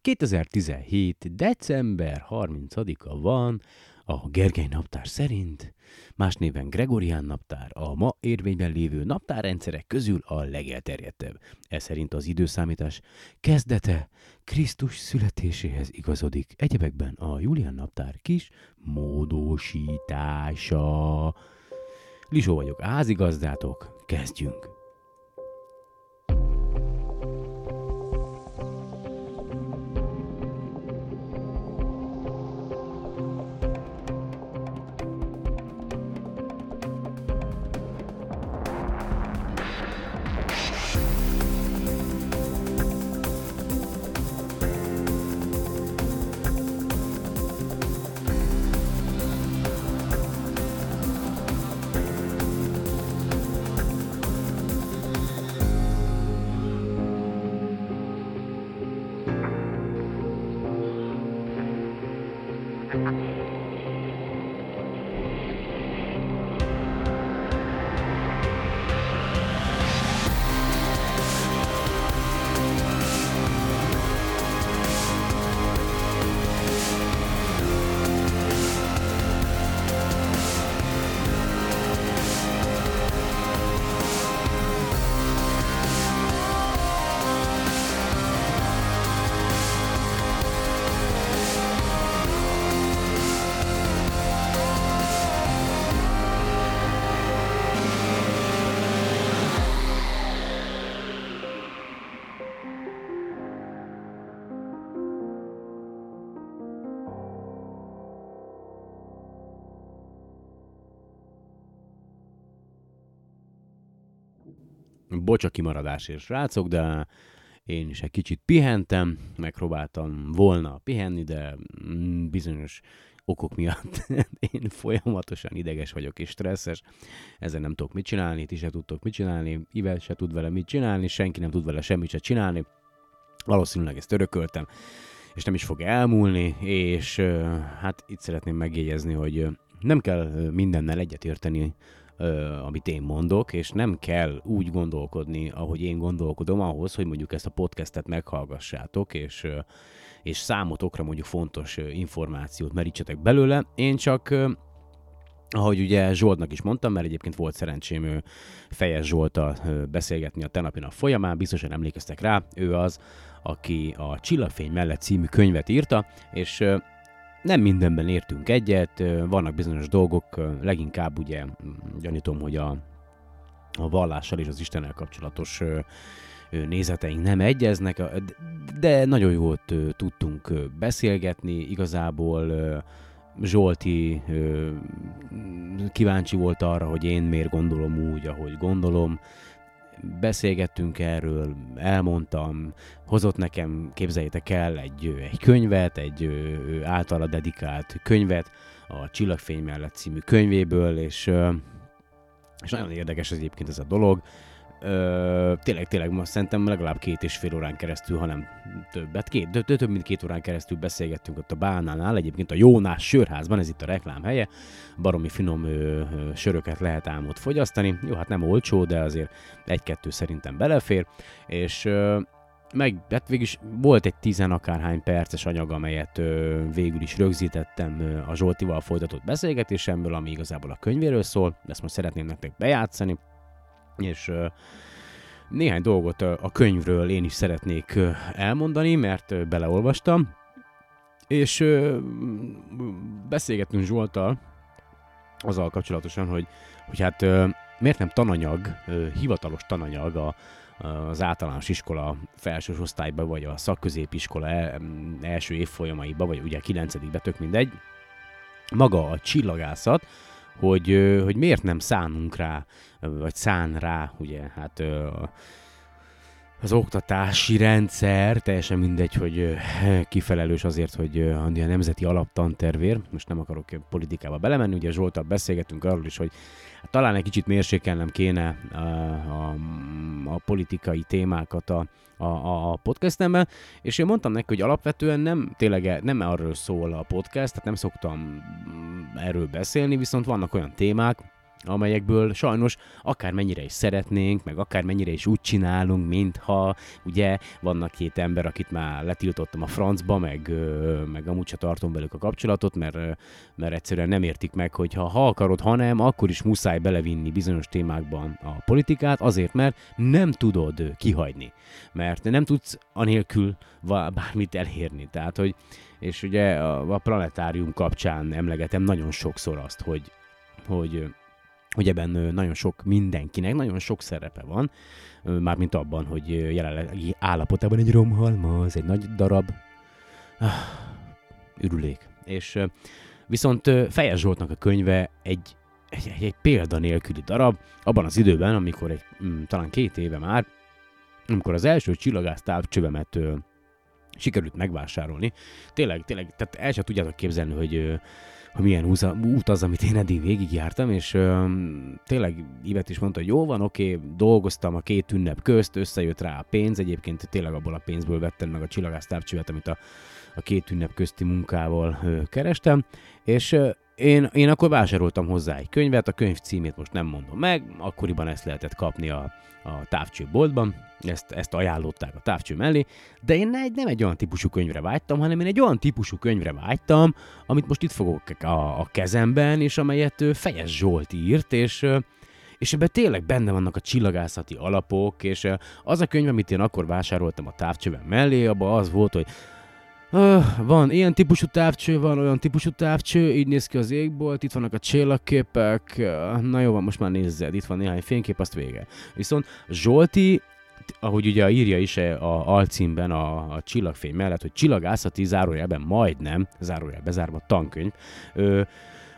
2017. december 30-a van, a Gergely naptár szerint, más néven Gregorián naptár, a ma érvényben lévő naptárrendszerek közül a legelterjedtebb. Ez szerint az időszámítás kezdete Krisztus születéséhez igazodik, egyebekben a Julián naptár kis módosítása. Lisó vagyok, házigazdátok, kezdjünk! Bocs a kimaradásért, srácok, de én is egy kicsit pihentem, megpróbáltam volna pihenni, de mm, bizonyos okok miatt én folyamatosan ideges vagyok és stresszes, ezzel nem tudok mit csinálni, ti se tudtok mit csinálni, Ivel se tud vele mit csinálni, senki nem tud vele semmit se csinálni, valószínűleg ezt örököltem, és nem is fog elmúlni, és hát itt szeretném megjegyezni, hogy nem kell mindennel egyetérteni, amit én mondok, és nem kell úgy gondolkodni, ahogy én gondolkodom ahhoz, hogy mondjuk ezt a podcastet meghallgassátok, és, és számotokra mondjuk fontos információt merítsetek belőle. Én csak ahogy ugye Zsoltnak is mondtam, mert egyébként volt szerencsém Fejes Zsoltal beszélgetni a tenapi nap folyamán, biztosan emlékeztek rá, ő az, aki a Csillagfény mellett című könyvet írta, és nem mindenben értünk egyet, vannak bizonyos dolgok, leginkább ugye gyanítom, hogy a, a vallással és az Istennel kapcsolatos nézeteink nem egyeznek, de nagyon jót tudtunk beszélgetni, igazából Zsolti kíváncsi volt arra, hogy én miért gondolom úgy, ahogy gondolom, beszélgettünk erről, elmondtam, hozott nekem, képzeljétek el, egy, egy könyvet, egy általa dedikált könyvet, a Csillagfény mellett című könyvéből, és, és nagyon érdekes ez egyébként ez a dolog. Ö, tényleg, tényleg most szerintem legalább két és fél órán keresztül, hanem többet, két, de, több mint két órán keresztül beszélgettünk ott a Bánánál, egyébként a Jónás sörházban, ez itt a reklám helye, baromi finom ö, ö, söröket lehet ám ott fogyasztani, jó, hát nem olcsó, de azért egy-kettő szerintem belefér, és ö, meg, hát végül is volt egy tizen akárhány perces anyag, amelyet ö, végül is rögzítettem ö, a Zsoltival folytatott beszélgetésemből, ami igazából a könyvéről szól, ezt most szeretném nektek bejátszani, és néhány dolgot a könyvről én is szeretnék elmondani, mert beleolvastam, és beszélgettünk Zsoltal azzal kapcsolatosan, hogy, hogy hát miért nem tananyag, hivatalos tananyag a, az általános iskola felső osztályba, vagy a szakközépiskola első évfolyamaiba, vagy ugye a kilencedikbe, tök mindegy, maga a csillagászat, hogy, hogy miért nem szánunk rá, vagy szán rá, ugye, hát az oktatási rendszer, teljesen mindegy, hogy kifelelős azért, hogy a nemzeti alaptantervér, most nem akarok politikába belemenni, ugye Zsoltal beszélgetünk arról is, hogy hát talán egy kicsit mérsékelnem kéne a, a, a politikai témákat a, a, a podcastemben, és én mondtam neki, hogy alapvetően nem tényleg nem arról szól a podcast, tehát nem szoktam erről beszélni, viszont vannak olyan témák, amelyekből sajnos akármennyire is szeretnénk, meg akármennyire is úgy csinálunk, mintha ugye vannak két ember, akit már letiltottam a francba, meg, meg amúgy se tartom velük a kapcsolatot, mert, mert egyszerűen nem értik meg, hogy ha, ha akarod, ha nem, akkor is muszáj belevinni bizonyos témákban a politikát, azért, mert nem tudod kihagyni. Mert nem tudsz anélkül bármit elérni. Tehát, hogy és ugye a, a planetárium kapcsán emlegetem nagyon sokszor azt, hogy, hogy hogy ebben nagyon sok mindenkinek, nagyon sok szerepe van, mármint abban, hogy jelenlegi állapotában egy romhalmaz, egy nagy darab ah, ürülék. És viszont Fejes Zsoltnak a könyve egy, egy, egy, egy példa nélküli darab, abban az időben, amikor egy, talán két éve már, amikor az első csillagász távcsövemet sikerült megvásárolni. Tényleg, tényleg, tehát el sem tudjátok képzelni, hogy hogy milyen út az, amit én eddig végigjártam, és ö, tényleg Ivet is mondta, hogy jó van, oké, dolgoztam a két ünnep közt, összejött rá a pénz, egyébként tényleg abból a pénzből vettem meg a csillagász távcsövet, amit a, a két ünnep közti munkával ö, kerestem, és ö, én, én akkor vásároltam hozzá egy könyvet, a könyv címét most nem mondom meg, akkoriban ezt lehetett kapni a, a távcsőboltban, ezt, ezt ajánlották a távcső mellé, de én egy, nem egy olyan típusú könyvre vágytam, hanem én egy olyan típusú könyvre vágytam, amit most itt fogok a, a kezemben, és amelyet Fejes Zsolt írt, és és ebben tényleg benne vannak a csillagászati alapok, és az a könyv, amit én akkor vásároltam a távcsőben mellé, abban az volt, hogy Uh, van ilyen típusú távcső, van olyan típusú távcső, így néz ki az égbolt, itt vannak a csillagképek, na jó van, most már nézzed, itt van néhány fénykép, azt vége. Viszont Zsolti, ahogy ugye írja is a alcímben a, a csillagfény mellett, hogy csillagászati zárójelben majdnem, zárójel bezárva tankönyv, uh,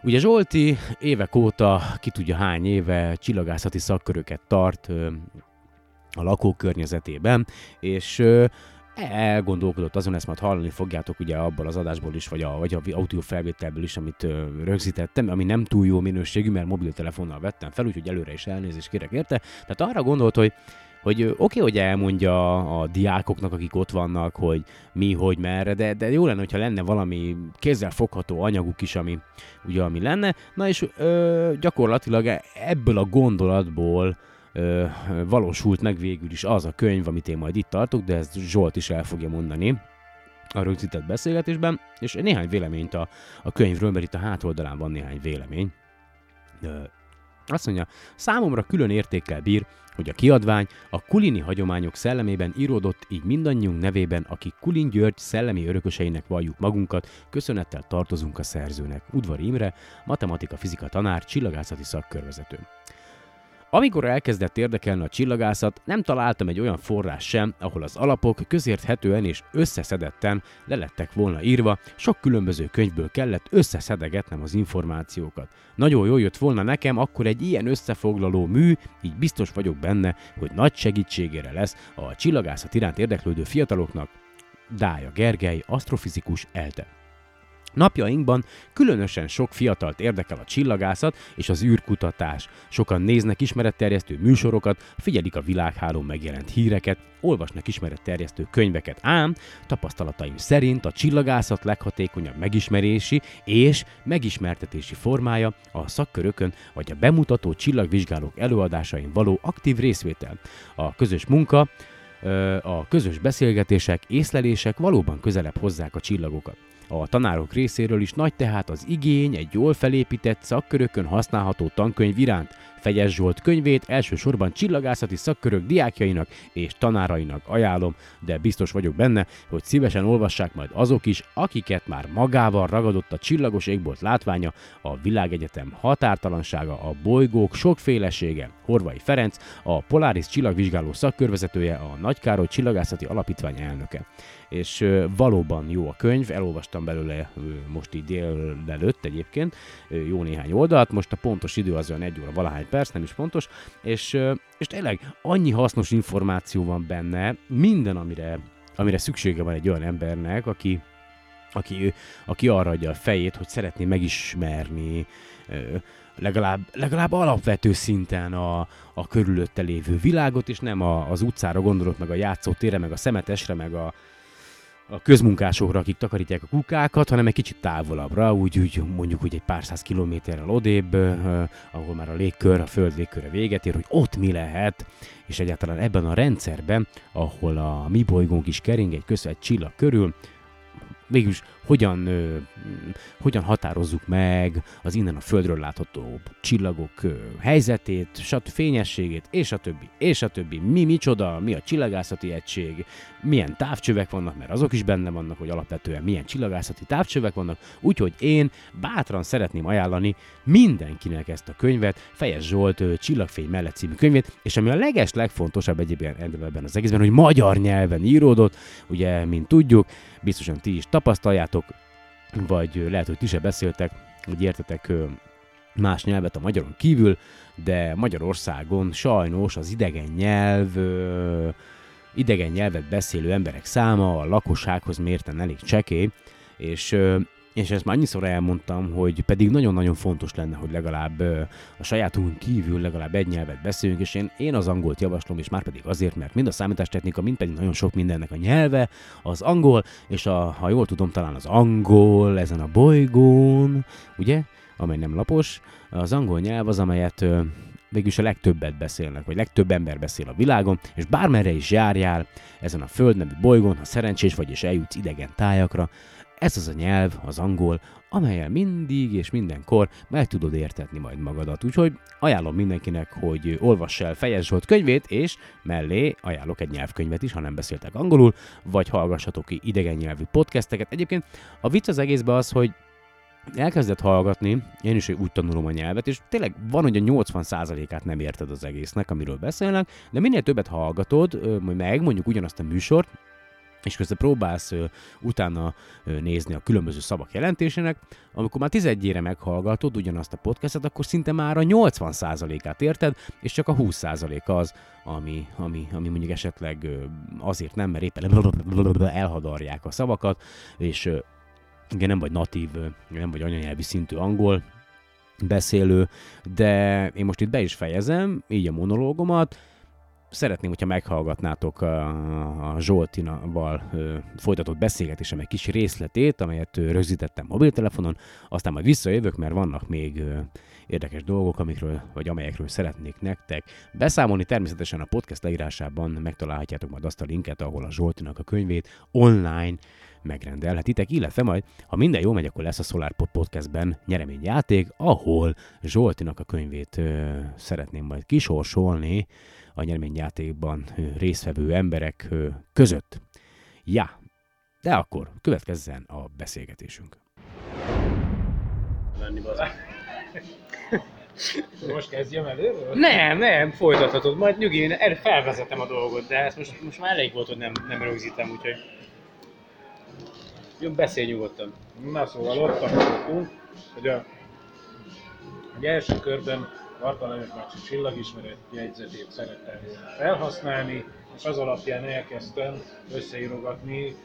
Ugye Zsolti évek óta, ki tudja hány éve csillagászati szakköröket tart a lakókörnyezetében, és elgondolkodott azon, ezt majd hallani fogjátok ugye abból az adásból is, vagy a, vagy a audio felvételből is, amit ö, rögzítettem, ami nem túl jó minőségű, mert mobiltelefonnal vettem fel, úgyhogy előre is elnézést kérek érte. Tehát arra gondolt, hogy hogy oké, okay, hogy elmondja a diákoknak, akik ott vannak, hogy mi, hogy, merre, de, de jó lenne, hogyha lenne valami kézzel fogható anyaguk is, ami, ugye, ami lenne. Na és ö, gyakorlatilag ebből a gondolatból ö, valósult meg végül is az a könyv, amit én majd itt tartok, de ezt Zsolt is el fogja mondani a rögzített beszélgetésben, és néhány véleményt a, a könyvről, mert itt a hátoldalán van néhány vélemény. Ö, azt mondja, számomra külön értékkel bír, hogy a kiadvány a kulini hagyományok szellemében íródott, így mindannyiunk nevében, akik Kulin György szellemi örököseinek valljuk magunkat, köszönettel tartozunk a szerzőnek. Udvar Imre, matematika-fizika tanár, csillagászati szakkörvezető. Amikor elkezdett érdekelni a csillagászat, nem találtam egy olyan forrás sem, ahol az alapok közérthetően és összeszedetten le lettek volna írva, sok különböző könyvből kellett összeszedegetnem az információkat. Nagyon jól jött volna nekem akkor egy ilyen összefoglaló mű, így biztos vagyok benne, hogy nagy segítségére lesz a csillagászat iránt érdeklődő fiataloknak. Dája Gergely, asztrofizikus, ELTE. Napjainkban különösen sok fiatalt érdekel a csillagászat és az űrkutatás. Sokan néznek ismeretterjesztő műsorokat, figyelik a világhálón megjelent híreket, olvasnak ismeretterjesztő könyveket, ám tapasztalataim szerint a csillagászat leghatékonyabb megismerési és megismertetési formája a szakkörökön vagy a bemutató csillagvizsgálók előadásain való aktív részvétel. A közös munka, a közös beszélgetések, észlelések valóban közelebb hozzák a csillagokat. A tanárok részéről is nagy tehát az igény egy jól felépített szakkörökön használható tankönyv iránt. Fegyes Zsolt könyvét elsősorban csillagászati szakkörök diákjainak és tanárainak ajánlom, de biztos vagyok benne, hogy szívesen olvassák majd azok is, akiket már magával ragadott a csillagos égbolt látványa, a világegyetem határtalansága, a bolygók sokfélesége. Horvai Ferenc, a Polaris csillagvizsgáló szakkörvezetője, a Nagykároly Csillagászati Alapítvány elnöke és valóban jó a könyv, elolvastam belőle most így délelőtt egyébként jó néhány oldalt, most a pontos idő az olyan egy óra valahány perc, nem is pontos, és, és tényleg annyi hasznos információ van benne, minden, amire, amire szüksége van egy olyan embernek, aki, aki, aki arra adja a fejét, hogy szeretné megismerni legalább, legalább alapvető szinten a, a körülötte lévő világot, és nem a, az utcára gondolok, meg a játszótérre, meg a szemetesre, meg a, a közmunkásokra, akik takarítják a kukákat, hanem egy kicsit távolabbra, úgy, úgy mondjuk úgy egy pár száz kilométerrel odébb, ahol már a légkör, a föld légköre véget ér, hogy ott mi lehet, és egyáltalán ebben a rendszerben, ahol a mi bolygónk is kering egy köz egy csillag körül, végülis hogyan, ö, hogyan határozzuk meg az innen a Földről látható csillagok ö, helyzetét, stb. fényességét, és a többi, és a többi. Mi micsoda, mi a csillagászati egység, milyen távcsövek vannak, mert azok is benne vannak, hogy alapvetően milyen csillagászati távcsövek vannak. Úgyhogy én bátran szeretném ajánlani mindenkinek ezt a könyvet, Fejes Zsolt ö, Csillagfény mellett című könyvét, és ami a leges legfontosabb egyébként ebben az egészben, hogy magyar nyelven íródott, ugye, mint tudjuk, biztosan ti is tapasztaljátok, vagy lehet, hogy ti se beszéltek, hogy értetek más nyelvet a magyaron kívül, de Magyarországon sajnos az idegen nyelv, idegen nyelvet beszélő emberek száma a lakossághoz mérten elég csekély, és és ezt már annyiszor elmondtam, hogy pedig nagyon-nagyon fontos lenne, hogy legalább a sajátunkon kívül legalább egy nyelvet beszélünk, és én, én az angolt javaslom, és már pedig azért, mert mind a számítástechnika, mind pedig nagyon sok mindennek a nyelve, az angol, és a, ha jól tudom, talán az angol ezen a bolygón, ugye, amely nem lapos, az angol nyelv az, amelyet végülis a legtöbbet beszélnek, vagy legtöbb ember beszél a világon, és bármerre is járjál ezen a Föld nevű bolygón, ha szerencsés vagy és eljutsz idegen tájakra, ez az a nyelv, az angol, amelyel mindig és mindenkor meg tudod értetni majd magadat. Úgyhogy ajánlom mindenkinek, hogy olvass el Fejes Zsolt könyvét, és mellé ajánlok egy nyelvkönyvet is, ha nem beszéltek angolul, vagy hallgassatok ki idegen nyelvű podcasteket. Egyébként a vicc az egészben az, hogy elkezdett hallgatni, én is úgy tanulom a nyelvet, és tényleg van, hogy a 80%-át nem érted az egésznek, amiről beszélnek, de minél többet hallgatod, meg mondjuk ugyanazt a műsort, és közben próbálsz ö, utána ö, nézni a különböző szavak jelentésének, amikor már 11-ére meghallgatod ugyanazt a podcastet, akkor szinte már a 80%-át érted, és csak a 20% az, ami, ami, ami mondjuk esetleg ö, azért nem, mert éppen elhadarják a szavakat, és ö, igen, nem vagy natív, nem vagy anyanyelvi szintű angol beszélő, de én most itt be is fejezem, így a monológomat, szeretném, hogyha meghallgatnátok a, Zsoltinával folytatott beszélgetésem egy kis részletét, amelyet rögzítettem mobiltelefonon, aztán majd visszajövök, mert vannak még érdekes dolgok, amikről, vagy amelyekről szeretnék nektek beszámolni. Természetesen a podcast leírásában megtalálhatjátok majd azt a linket, ahol a Zsoltinak a könyvét online megrendelhetitek, illetve majd, ha minden jó megy, akkor lesz a SolarPod Podcastben nyereményjáték, ahol Zsoltinak a könyvét ö, szeretném majd kisorsolni, a nyereményjátékban résztvevő emberek között. Ja, de akkor következzen a beszélgetésünk. Lenni Most kezdjem előről? Nem, nem, folytathatod. Majd nyugi, én erre felvezetem a dolgot, de ezt most, most már elég volt, hogy nem, nem rögzítem, úgyhogy... Jó, beszélj nyugodtan. Na szóval ott tartottunk, hogy a, a első körben Bartalányos bácsi csillagismeret jegyzetét szerettem felhasználni, és az alapján elkezdtem összeírogatni,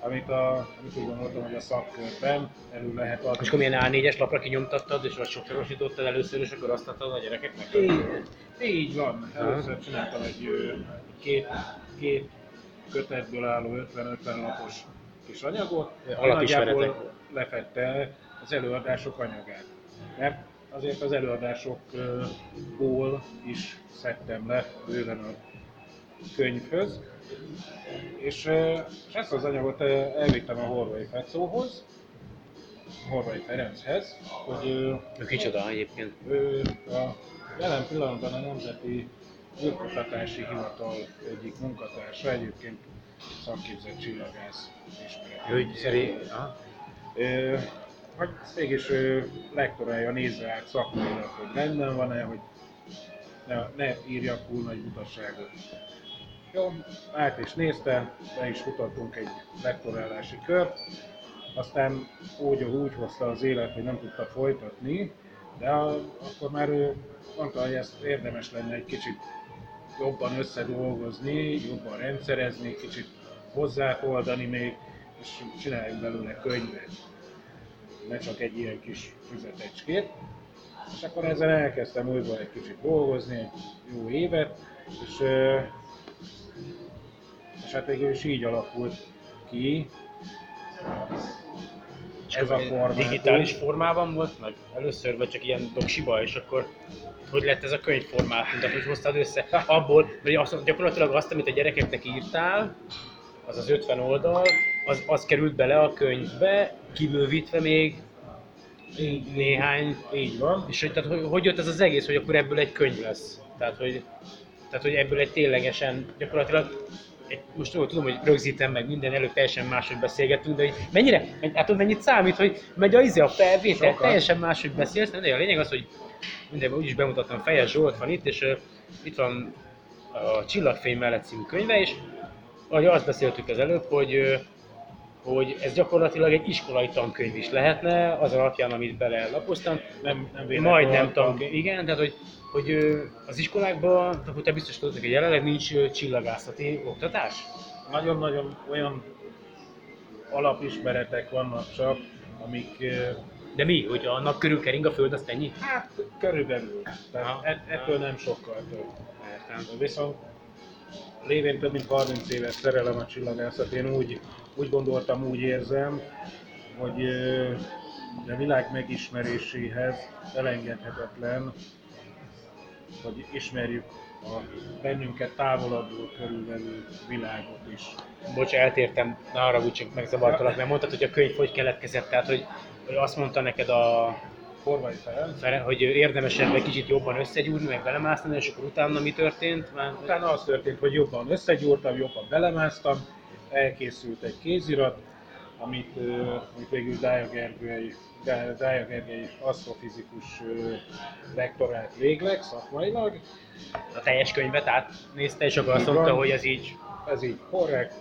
amit, a, amit úgy gondoltam, hogy a szakkörben elő lehet adni. És akkor milyen A4-es lapra kinyomtattad, és azt sokszorosítottad először, és akkor azt adtad a gyerekeknek? Így, így van. Először csináltam egy két, két kötetből álló 50-50 lapos kis anyagot, nagyjából lefette az előadások anyagát. Mert azért az előadásokból is szedtem le bőven a könyvhöz. És, és ezt az anyagot elvittem a Horvai Fecóhoz, Horvai Ferenchez, hogy ő kicsoda egyébként? Ő a jelen pillanatban a Nemzeti űrkutatási Hivatal egyik munkatársa, egyébként szakképzett csillagász ismeret. Ő szerint, hogy mégis lektorálja, nézze át szakmailag, hogy rendben van-e, hogy ne, ne írjak túl nagy utasságot. Jó, át is nézte, be is futottunk egy lektorálási kört, aztán úgy, úgy hozta az élet, hogy nem tudta folytatni, de a, akkor már ő mondta, hogy ezt érdemes lenne egy kicsit jobban összedolgozni, jobban rendszerezni, kicsit hozzáoldani még, és csináljunk belőle könyvet ne csak egy ilyen kis füzetecskét. És akkor ezzel elkezdtem újból egy kicsit dolgozni, egy jó évet, és, és hát végül is így alakult ki ez a formátum. Digitális formában volt meg először, vagy csak ilyen doksiba, és akkor hogy lett ez a könyvformátum, tehát hogy hoztad össze abból, vagy azt, gyakorlatilag azt, amit a gyerekeknek írtál, az az 50 oldal, az, az került bele a könyvbe, kibővítve még Így, néhány, így van. és hogy, tehát, hogy, hogy jött ez az egész, hogy akkor ebből egy könyv lesz? Tehát, hogy, tehát, hogy ebből egy ténylegesen, gyakorlatilag egy, most jól tudom, hogy rögzítem meg minden előtt teljesen máshogy beszélgetünk, de hogy mennyire, hát tudod, mennyit számít, hogy megy a izé a felvétel, teljesen máshogy beszélsz, de a lényeg az, hogy minden úgyis bemutattam, Fejes Zsolt van itt, és uh, itt van a Csillagfény mellett című könyve, és ahogy azt beszéltük az előbb, hogy uh, hogy ez gyakorlatilag egy iskolai tankönyv is lehetne, az alapján, amit belelapoztam. Nem, nem Majdnem tan. tankönyv, igen, tehát hogy, hogy az iskolákban, akkor te biztos tudod, hogy jelenleg nincs csillagászati oktatás? Nagyon-nagyon olyan alapismeretek vannak csak, amik De mi, hogy a nap körül kering a föld, azt ennyi? hát körülbelül. Tehát et, ettől nem sokkal több. Értem. Viszont lévén több mint 30 éves szerelem a csillagászat, én úgy, úgy gondoltam, úgy érzem, hogy a világ megismeréséhez elengedhetetlen, hogy ismerjük a bennünket távolabbról körülvelő világot is. Bocs, eltértem, ne arra úgy csak megzavartalak, mert mondtad, hogy a könyv hogy keletkezett, tehát hogy, hogy azt mondta neked a. Fere, hogy érdemesebb egy kicsit jobban összegyúrni, meg belemásztani, és akkor utána mi történt? Már, Utána az történt, hogy jobban összegyúrtam, jobban belemásztam, elkészült egy kézirat, amit, amit végül Dája Gergely, Dá- Dája Gergely asztrofizikus lektorált végleg szakmailag. a teljes könyvet átnézte, és akkor azt mondta, hogy ez így Ez így korrekt.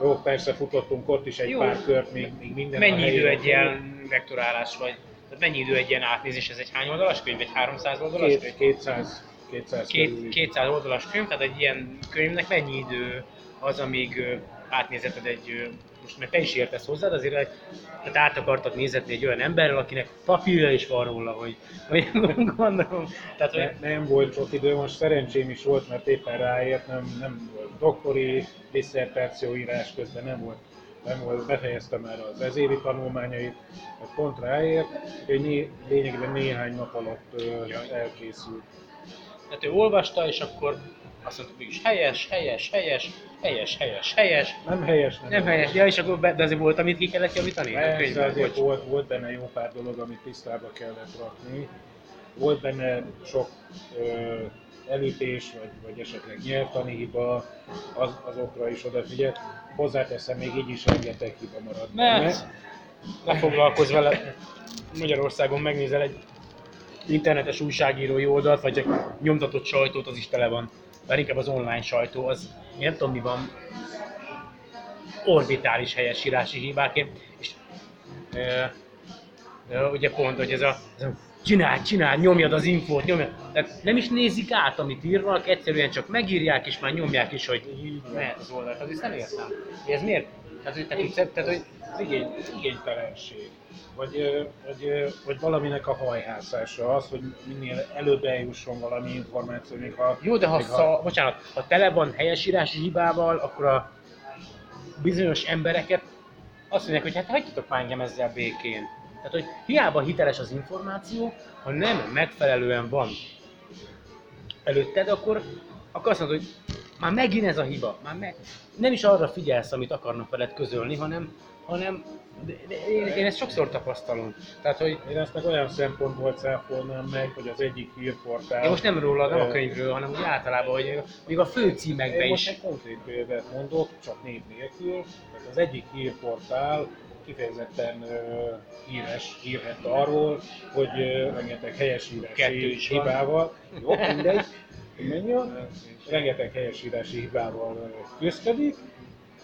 Jó, persze futottunk ott is egy Jó. pár kört, még, még minden Mennyi idő egy ilyen vektorálás, vagy tehát mennyi idő egy ilyen átnézés? Ez egy hány oldalas könyv? Egy 300 oldalas könyv? Két, 200, 200 Két, körül. 200 oldalas könyv, tehát egy ilyen könyvnek mennyi idő az, amíg átnézeted egy, most mert te is értesz hozzá, de azért tehát át akartad nézetni egy olyan emberrel, akinek papírja is van róla, hogy, hogy gondolom. Tehát, hogy, Ne, nem volt sok idő, most szerencsém is volt, mert éppen ráért, nem, nem volt doktori diszertáció írás közben nem volt, nem volt, befejeztem már az ezévi tanulmányait, mert pont ráért, hogy né, lényegében néhány nap alatt ö, elkészült. tehát ő olvasta, és akkor azt mondta, hogy is helyes, helyes, helyes, helyes, helyes, helyes, Nem helyes, nem, nem helyes, ja, és akkor be, de azért volt, amit ki kellett javítani? Persze, azért bocs. volt, volt benne jó pár dolog, amit tisztába kellett rakni. Volt benne sok ö, elütés, vagy, vagy esetleg nyelvtani hiba, az, azokra is odafigyelt. Hozzáteszem, még így is rengeteg hiba maradt. Mert ne foglalkozz vele. Magyarországon megnézel egy internetes újságírói oldalt, vagy csak nyomtatott sajtót, az is tele van. De inkább az online sajtó, az én nem tudom mi van, orbitális helyesírási hibákért. És ö, ö, ugye pont, hogy ez a, ez a csinál, csinál, nyomjad az infót, nyomjad. Tehát nem is nézik át, amit írnak, egyszerűen csak megírják, és már nyomják is, hogy mehet az oldalt. Az ezt nem értem. Ez miért? Tehát, hogy, tehát, tehát, hogy Az igény, igénytelenség. Vagy, vagy, vagy valaminek a hajhászása, az, hogy minél előbb eljusson valami információ, még ha... Jó, de ha, még szá, bocsánat, ha tele van helyesírási hibával, akkor a bizonyos embereket azt mondják, hogy hát hagyjatok már engem ezzel békén. Tehát, hogy hiába hiteles az információ, ha nem megfelelően van előtted, akkor, akkor azt mondod, hogy már megint ez a hiba. Már meg, nem is arra figyelsz, amit akarnak veled közölni, hanem, hanem de, de én, én, ezt sokszor tapasztalom. Tehát, hogy Én ezt meg olyan szempontból cáfolnám meg, hogy az egyik hírportál... én most nem róla, nem a könyvről, hanem úgy általában, hogy még a főcímekben Én most is. egy konkrét példát mondok, csak név nélkül. Tehát az egyik hírportál kifejezetten ö, híres, hírhet arról, hogy ö, rengeteg is van. hibával, jó, mindegy, mondja, rengeteg helyesírási hibával küzdik,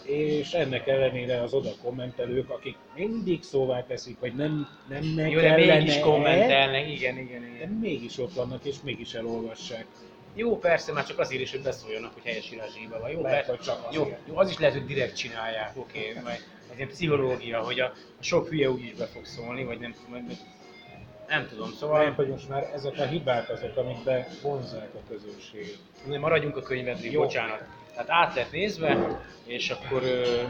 és ennek ellenére az oda kommentelők, akik mindig szóvá teszik, hogy nem, nem ne Jó, de mégis kommentelnek, igen, igen, de igen. mégis ott vannak, és mégis elolvassák. Jó, persze, már csak azért is, hogy beszóljanak, hogy helyes írási hiba van. Jó, Lehet, persze. csak jó, azért. jó, az is lehet, hogy direkt csinálják, oké, okay, majd ez ilyen pszichológia, hogy a, a sok hülye úgy is be fog szólni, vagy nem, vagy, nem tudom, szóval Mert hogy most már ezek a hibák azok, amik bevonzák a közönséget. nem maradjunk a könyvednél, Jó. bocsánat. Tehát át lett nézve, és akkor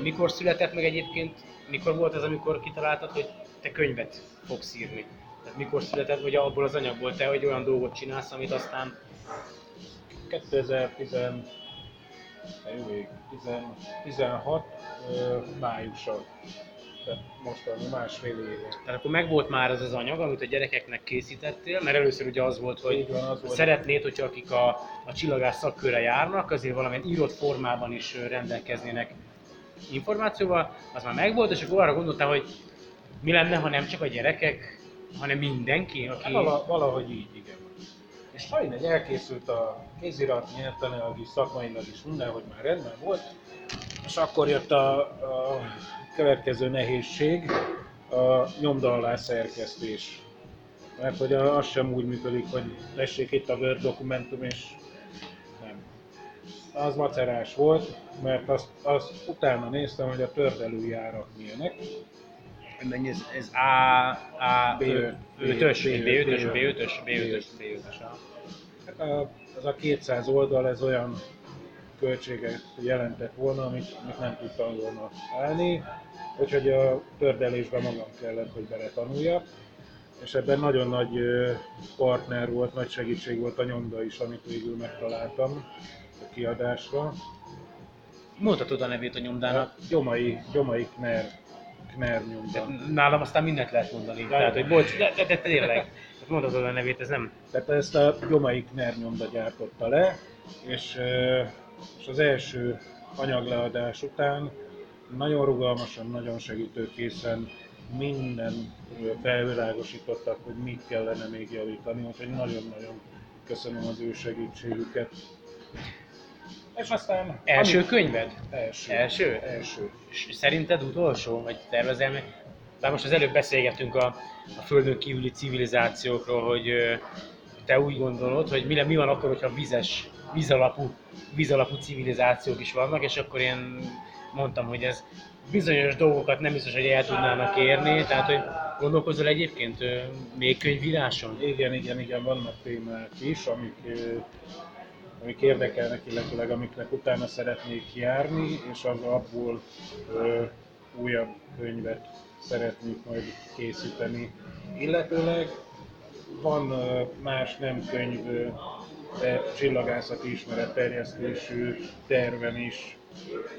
mikor született meg egyébként, mikor volt ez, amikor kitaláltad, hogy te könyvet fogsz írni? Tehát mikor született, vagy abból az anyagból te, hogy olyan dolgot csinálsz, amit aztán 2010, jó ég, 10 16 ö, májusa. Tehát mostan másfél éve. Tehát akkor megvolt már az az anyag, amit a gyerekeknek készítettél, mert először ugye az volt, hogy Így van, az volt. szeretnéd, hogyha akik a, a csillagás szakkörre járnak, azért valamilyen írott formában is rendelkeznének információval, az már megvolt, és akkor arra gondoltál, hogy mi lenne, ha nem csak a gyerekek, hanem mindenki, aki... Vala, valahogy így, igen. És sajnos elkészült a kézirat, nyelvtanilag is, szakmailag is, mindenhogy már rendben volt, és akkor jött a, a következő nehézség, a nyomda alá szerkesztés. Mert hogy az sem úgy működik, hogy tessék itt a Word dokumentum, és nem. Az macerás volt, mert azt, azt utána néztem, hogy a tördelőjárak milyenek, Mennyi ez, ez A, A, B5, B5-ös, B5, B5-ös, B5, B5-ös, B5-ös, B5-ös. Hát az a 200 oldal, ez olyan költséget jelentett volna, amit, amit nem tudtam volna állni, úgyhogy a tördelésben magam kellett, hogy beletanuljak. És ebben nagyon nagy partner volt, nagy segítség volt a nyomda is, amit végül megtaláltam a kiadásra. Mondhatod a nevét a nyomdának. A Gyomai, Gyomai Kner, Kner nyomda. Tehát nálam aztán mindent lehet mondani. Tehát, hogy bocs, de, de, de tényleg. Tehát Mondhatod a nevét, ez nem... Tehát ezt a Gyomai Kner nyomda gyártotta le, és, és az első anyagleadás után nagyon rugalmasan, nagyon segítőkészen minden felvilágosítottak, hogy mit kellene még javítani, úgyhogy nagyon-nagyon köszönöm az ő segítségüket. És aztán... Első ami- könyved? Első. Első? Első. És szerinted utolsó? Vagy tervezel meg? Bár most az előbb beszélgettünk a, a földön kívüli civilizációkról, hogy te úgy gondolod, hogy mi, mi van akkor, hogyha vizes, vízalapú, vízalapú civilizációk is vannak, és akkor én mondtam, hogy ez bizonyos dolgokat nem biztos, hogy el tudnának érni, tehát hogy gondolkozol egyébként még könyvíráson? Igen, igen, igen, vannak témák is, amik, amik érdekelnek, illetőleg amiknek utána szeretnék járni, és az abból ö, újabb könyvet szeretnék majd készíteni. Illetőleg van ö, más nem könyv, de csillagászati ismeretterjesztésű terven is,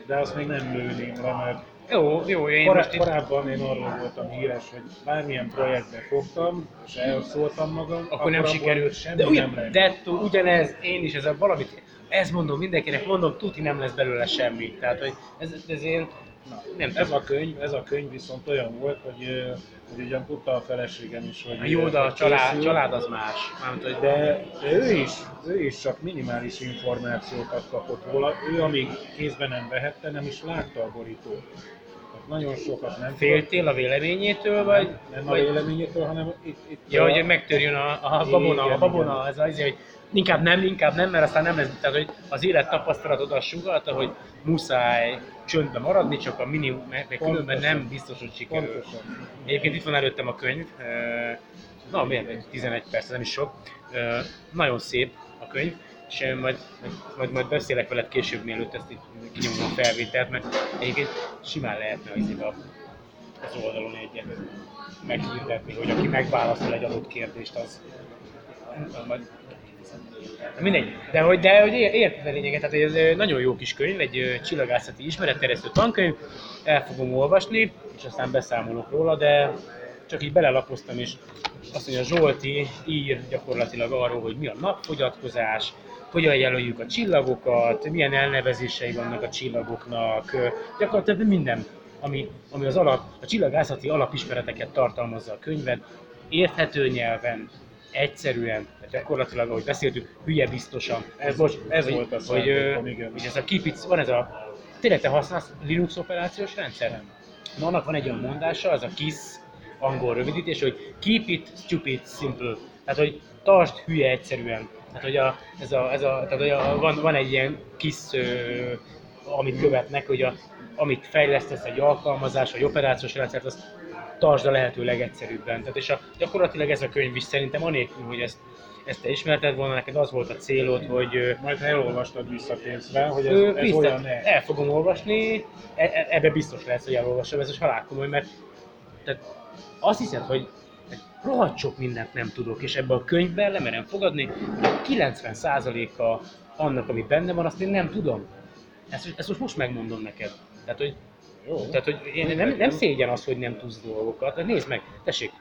de azt még nem lőném le, mert Jó, jó, én Korá- most itt korábban én arról voltam híres, hogy bármilyen projektbe fogtam, és elszóltam magam, akkor nem abból sikerült. Semmi De, nem ugyan, lett. de ettől ugyanez, én is ez a valamit, ezt mondom mindenkinek, mondom, tuti nem lesz belőle semmi. Tehát, hogy ez, ez én, Na, nem ez a könyv, ez a könyv viszont olyan volt, hogy, hogy ugyan tudta a feleségem is, hogy A jó, de a család, készül, család az más. Mármint, hogy de, de ő is, ő is csak minimális információkat kapott róla. Ő amíg kézben nem vehette, nem is látta a borítót. Tehát nagyon sokat nem féltél a véleményétől, vagy? nem a véleményétől, hanem itt, itt ja, a- hogy megtörjön a, a babona, a Igen, babona, igen. ez az, hogy inkább nem, inkább nem, mert aztán nem lesz. Tehát, hogy az élet tapasztalatod azt sugalta, hogy muszáj csöndben maradni, csak a minimum, mert különben nem biztos, hogy sikerül. Pontosan. Egyébként itt van előttem a könyv, na miért, egy 11 perc, nem is sok. Nagyon szép a könyv, és majd, majd, majd beszélek veled később, mielőtt ezt így kinyomom a felvételt, mert egyébként simán lehetne az, az oldalon egyet meghirdetni, hogy aki megválaszol egy adott kérdést, az majd Mindegy, de hogy, de hogy ér- érted a lényeget, tehát ez nagyon jó kis könyv, egy csillagászati ismeretterjesztő tankönyv, el fogom olvasni, és aztán beszámolok róla, de csak így belelapoztam, és azt mondja, Zsolti ír gyakorlatilag arról, hogy mi a napfogyatkozás, hogyan jelöljük a csillagokat, milyen elnevezései vannak a csillagoknak, gyakorlatilag minden, ami, ami az alap, a csillagászati alapismereteket tartalmazza a könyved, érthető nyelven, egyszerűen, gyakorlatilag, ahogy beszéltük, hülye biztosan. Ez- bocs, ez hogy, volt a hogy, szándékom, igen. hogy ez a keep it, van ez a, tényleg te használsz Linux operációs rendszer? Nem. Na, annak van egy olyan mondása, az a KISS angol rövidítés, hogy keep it stupid simple. Tehát, hogy tartsd hülye egyszerűen. Tehát, hogy a, ez a, ez a, tehát, hogy a, van, van egy ilyen KISS, ö, amit követnek, hogy a, amit fejlesztesz egy alkalmazás, vagy operációs rendszert, azt tartsd a lehető legegyszerűbben. Tehát, és a, gyakorlatilag ez a könyv is szerintem anélkül, hogy ezt ezt te ismerted volna, neked az volt a célod, hogy... Majd ha elolvastad visszatérzve, hogy ez, ez biztos, olyan ne. el fogom olvasni, e- e- ebbe biztos lesz, hogy elolvasom, ez most halálkomoly, mert tehát azt hiszed, hogy rohadt sok mindent nem tudok, és ebben a könyvben lemerem fogadni, hogy a 90%-a annak, ami benne van, azt én nem tudom. Ezt, ezt most, most megmondom neked. Tehát, hogy, Jó. tehát, hogy én nem, nem szégyen az, hogy nem tudsz dolgokat. Hát Nézd meg, tessék,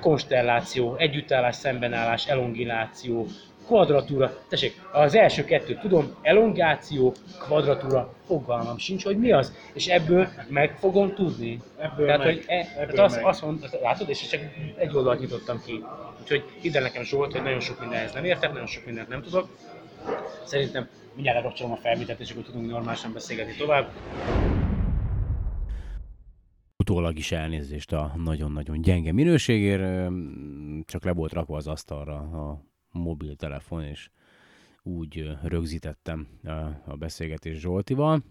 konstelláció, együttállás, szembenállás, elongiláció, kvadratúra. Tessék, az első kettőt tudom, elongáció, kvadratúra, fogalmam sincs, hogy mi az. És ebből meg fogom tudni. Ebből tehát, meg. hogy e, Ebből tehát azt, azt mond, látod, és csak egy oldalt nyitottam ki. Úgyhogy hidd el nekem Zsolt, hogy nagyon sok mindenhez nem értek, nagyon sok mindent nem tudok. Szerintem mindjárt lekapcsolom a felvételt, és akkor tudunk normálisan beszélgetni tovább. Utólag is elnézést a nagyon-nagyon gyenge minőségért, csak le volt rakva az asztalra a mobiltelefon, és úgy rögzítettem a beszélgetés Zsoltival.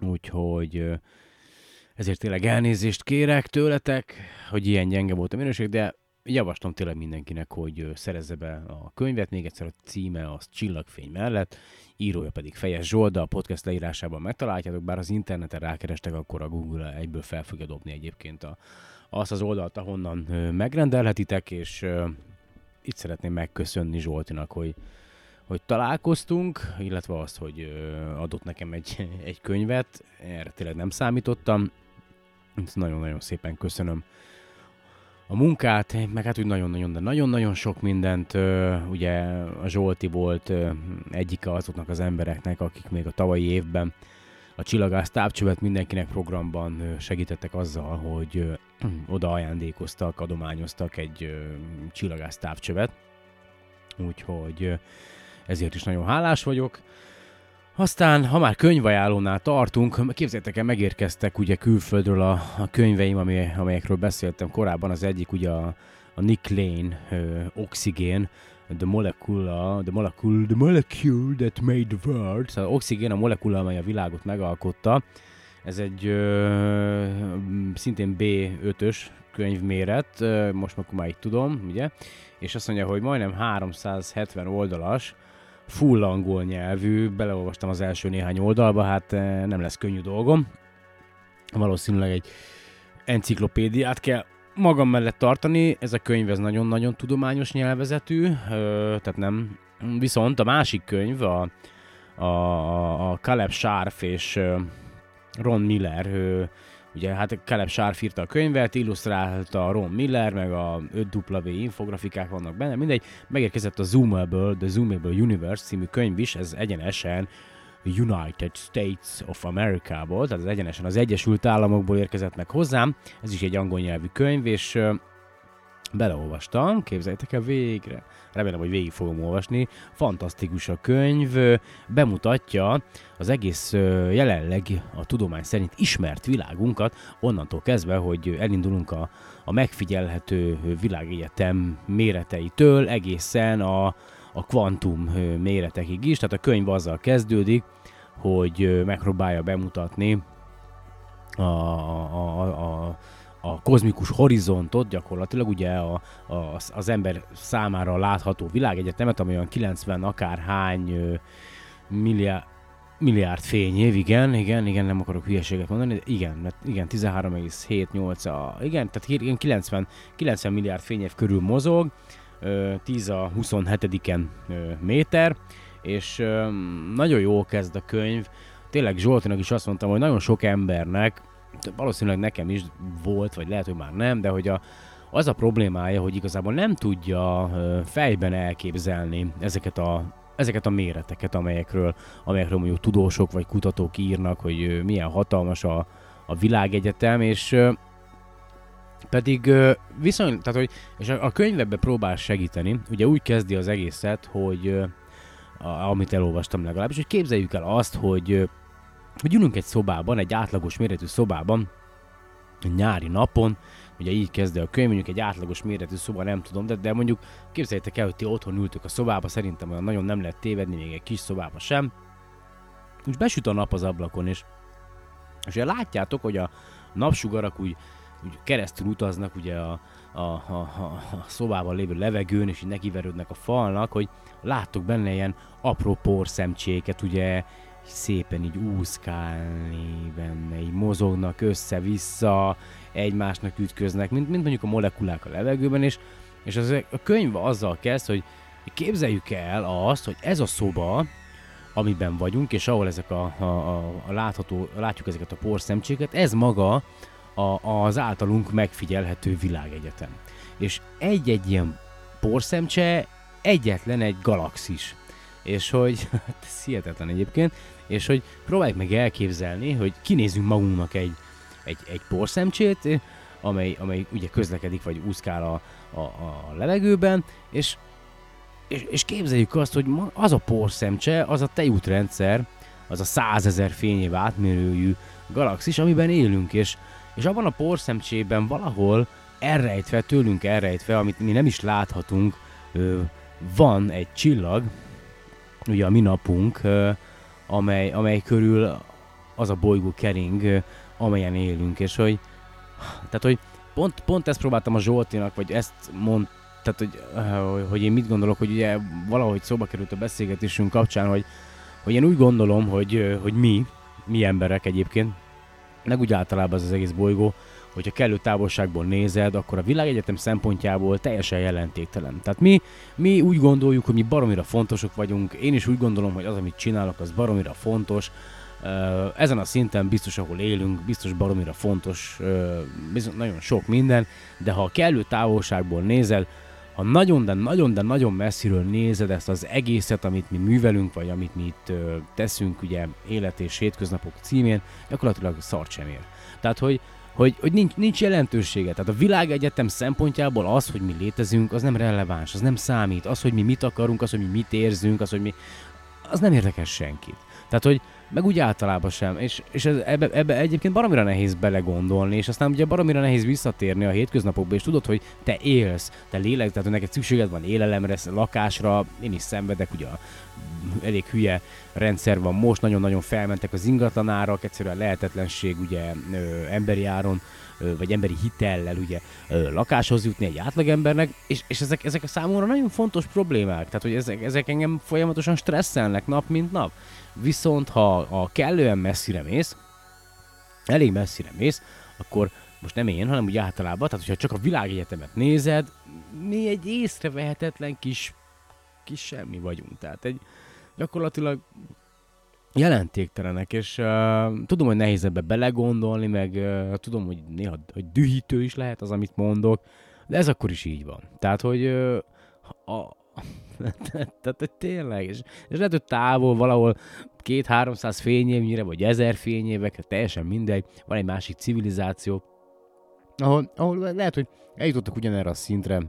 Úgyhogy ezért tényleg elnézést kérek tőletek, hogy ilyen gyenge volt a minőség, de javaslom tényleg mindenkinek, hogy szerezze be a könyvet, még egyszer a címe az Csillagfény mellett, írója pedig Fejes Zsolt, de a podcast leírásában megtaláljátok, bár az interneten rákerestek, akkor a Google egyből fel fogja dobni egyébként a, azt az oldalt, ahonnan megrendelhetitek, és itt szeretném megköszönni Zsoltinak, hogy, hogy találkoztunk, illetve azt, hogy adott nekem egy, egy könyvet, erre tényleg nem számítottam, nagyon-nagyon szépen köszönöm a munkát, meg hát úgy nagyon-nagyon, de nagyon-nagyon sok mindent. Ugye a Zsolti volt egyike azoknak az embereknek, akik még a tavalyi évben a Csillagász távcsövet mindenkinek programban segítettek azzal, hogy oda ajándékoztak, adományoztak egy Csillagász távcsövet. Úgyhogy ezért is nagyon hálás vagyok. Aztán, ha már könyvajánlónál tartunk, képzeljétek el, megérkeztek ugye külföldről a, a könyveim, ami, amelyekről beszéltem korábban. Az egyik ugye a, a Nick Lane ö, Oxygen, The Molecule, the molecule, the molecule that made the world. Szóval Oxygen a molekula, amely a világot megalkotta. Ez egy ö, szintén B5-ös könyvméret, ö, most akkor már így tudom, ugye? És azt mondja, hogy majdnem 370 oldalas, full angol nyelvű, beleolvastam az első néhány oldalba, hát eh, nem lesz könnyű dolgom. Valószínűleg egy enciklopédiát kell magam mellett tartani, ez a könyv ez nagyon-nagyon tudományos nyelvezetű, tehát nem. Viszont a másik könyv, a, a, a Caleb Sharf és Ron Miller, ö, ugye hát Caleb Sharf írta a könyvet, illusztrálta Ron Miller, meg a 5W infografikák vannak benne, mindegy, megérkezett a Zoomable, The Zoomable Universe című könyv is, ez egyenesen United States of America-ból, tehát az egyenesen az Egyesült Államokból érkezett meg hozzám, ez is egy angol nyelvű könyv, és beleolvastam, képzeljétek el végre, remélem, hogy végig fogom olvasni, fantasztikus a könyv, bemutatja az egész jelenleg a tudomány szerint ismert világunkat, onnantól kezdve, hogy elindulunk a, a megfigyelhető világegyetem méreteitől egészen a, a kvantum méretekig is, tehát a könyv azzal kezdődik, hogy megpróbálja bemutatni a, a, a, a, a kozmikus horizontot gyakorlatilag, ugye a, a, az ember számára látható világegyetemet, ami olyan 90 akárhány milliárd, milliárd fényév, igen, igen, igen, nem akarok hülyeséget mondani, de igen, mert igen, 13,78 a, igen, tehát igen, 90, 90 milliárd fényév körül mozog, ö, 10 a 27-en ö, méter, és nagyon jól kezd a könyv, tényleg Zsoltinak is azt mondtam, hogy nagyon sok embernek, valószínűleg nekem is volt, vagy lehet, hogy már nem, de hogy a, az a problémája, hogy igazából nem tudja fejben elképzelni ezeket a, ezeket a méreteket, amelyekről, amelyekről mondjuk tudósok vagy kutatók írnak, hogy milyen hatalmas a, a világegyetem, és pedig viszony, tehát hogy, és a, a könyv ebbe próbál segíteni, ugye úgy kezdi az egészet, hogy a, amit elolvastam legalábbis, hogy képzeljük el azt, hogy, hogy ülünk egy szobában, egy átlagos méretű szobában, nyári napon, ugye így kezdi a könyv, mondjuk egy átlagos méretű szoba, nem tudom, de, de mondjuk képzeljétek el, hogy ti otthon ültök a szobába, szerintem olyan nagyon nem lehet tévedni, még egy kis szobába sem, és besüt a nap az ablakon, és, és ugye látjátok, hogy a napsugarak úgy úgy keresztül utaznak ugye a, a, a, a, a szobában lévő levegőn, és így nekiverődnek a falnak, hogy láttok benne ilyen apró porszemcséket, ugye szépen így úszkálni benne, így mozognak össze-vissza, egymásnak ütköznek, mint, mint mondjuk a molekulák a levegőben, és, és az, a könyv azzal kezd, hogy képzeljük el azt, hogy ez a szoba, amiben vagyunk, és ahol ezek a, a, a, a látható, látjuk ezeket a porszemcséket, ez maga a, az általunk megfigyelhető világegyetem. És egy-egy ilyen porszemcse egyetlen egy galaxis. És hogy, hát ez hihetetlen egyébként, és hogy próbáljuk meg elképzelni, hogy kinézünk magunknak egy, egy, egy porszemcsét, amely, amely ugye közlekedik, vagy úszkál a, a, a levegőben, és, és, és képzeljük azt, hogy az a porszemcse, az a tejútrendszer, az a százezer fényév átmérőjű galaxis, amiben élünk, és, és abban a porszemcsében valahol elrejtve, tőlünk elrejtve, amit mi nem is láthatunk, van egy csillag, ugye a mi napunk, amely, amely körül az a bolygó kering, amelyen élünk, és hogy, tehát, hogy pont, pont ezt próbáltam a Zsoltinak, vagy ezt mond, tehát, hogy, hogy én mit gondolok, hogy ugye valahogy szóba került a beszélgetésünk kapcsán, hogy, hogy én úgy gondolom, hogy, hogy mi, mi emberek egyébként, meg úgy általában az, az egész bolygó, hogyha kellő távolságból nézed, akkor a világegyetem szempontjából teljesen jelentéktelen. Tehát mi, mi úgy gondoljuk, hogy mi baromira fontosok vagyunk, én is úgy gondolom, hogy az, amit csinálok, az baromira fontos, ezen a szinten biztos, ahol élünk, biztos baromira fontos, biztos nagyon sok minden, de ha a kellő távolságból nézel, ha nagyon, de nagyon, de nagyon messziről nézed ezt az egészet, amit mi művelünk, vagy amit mi itt teszünk, ugye élet és hétköznapok címén, gyakorlatilag szart sem ér. Tehát, hogy hogy, hogy nincs, nincs jelentősége. Tehát a világegyetem szempontjából az, hogy mi létezünk, az nem releváns, az nem számít. Az, hogy mi mit akarunk, az, hogy mi mit érzünk, az, hogy mi... Az nem érdekes senkit. Tehát, hogy meg úgy általában sem. És, és ez, ebbe, ebbe egyébként baromira nehéz belegondolni, és aztán ugye baromira nehéz visszatérni a hétköznapokba, és tudod, hogy te élsz, te lélek, tehát hogy neked szükséged van élelemre, lakásra, én is szenvedek, ugye elég hülye rendszer van most, nagyon-nagyon felmentek az ingatlanárak, egyszerűen lehetetlenség ugye ö, emberi áron, ö, vagy emberi hitellel ugye ö, lakáshoz jutni egy átlagembernek, és, és ezek, ezek a számomra nagyon fontos problémák, tehát hogy ezek, ezek engem folyamatosan stresszelnek nap mint nap. Viszont ha a kellően messzire mész, elég messzire mész, akkor most nem én, hanem úgy általában, tehát hogyha csak a világegyetemet nézed, mi egy észrevehetetlen kis, kis semmi vagyunk. Tehát egy gyakorlatilag jelentéktelenek, és uh, tudom, hogy nehéz ebbe belegondolni, meg uh, tudom, hogy néha hogy dühítő is lehet az, amit mondok, de ez akkor is így van. Tehát, hogy uh, a, tehát, hogy tényleg, és, és lehet, hogy távol valahol két-háromszáz fényévnyire, vagy ezer fényévekre, teljesen mindegy, van egy másik civilizáció, ahol, ahol lehet, hogy eljutottak ugyanerre a szintre,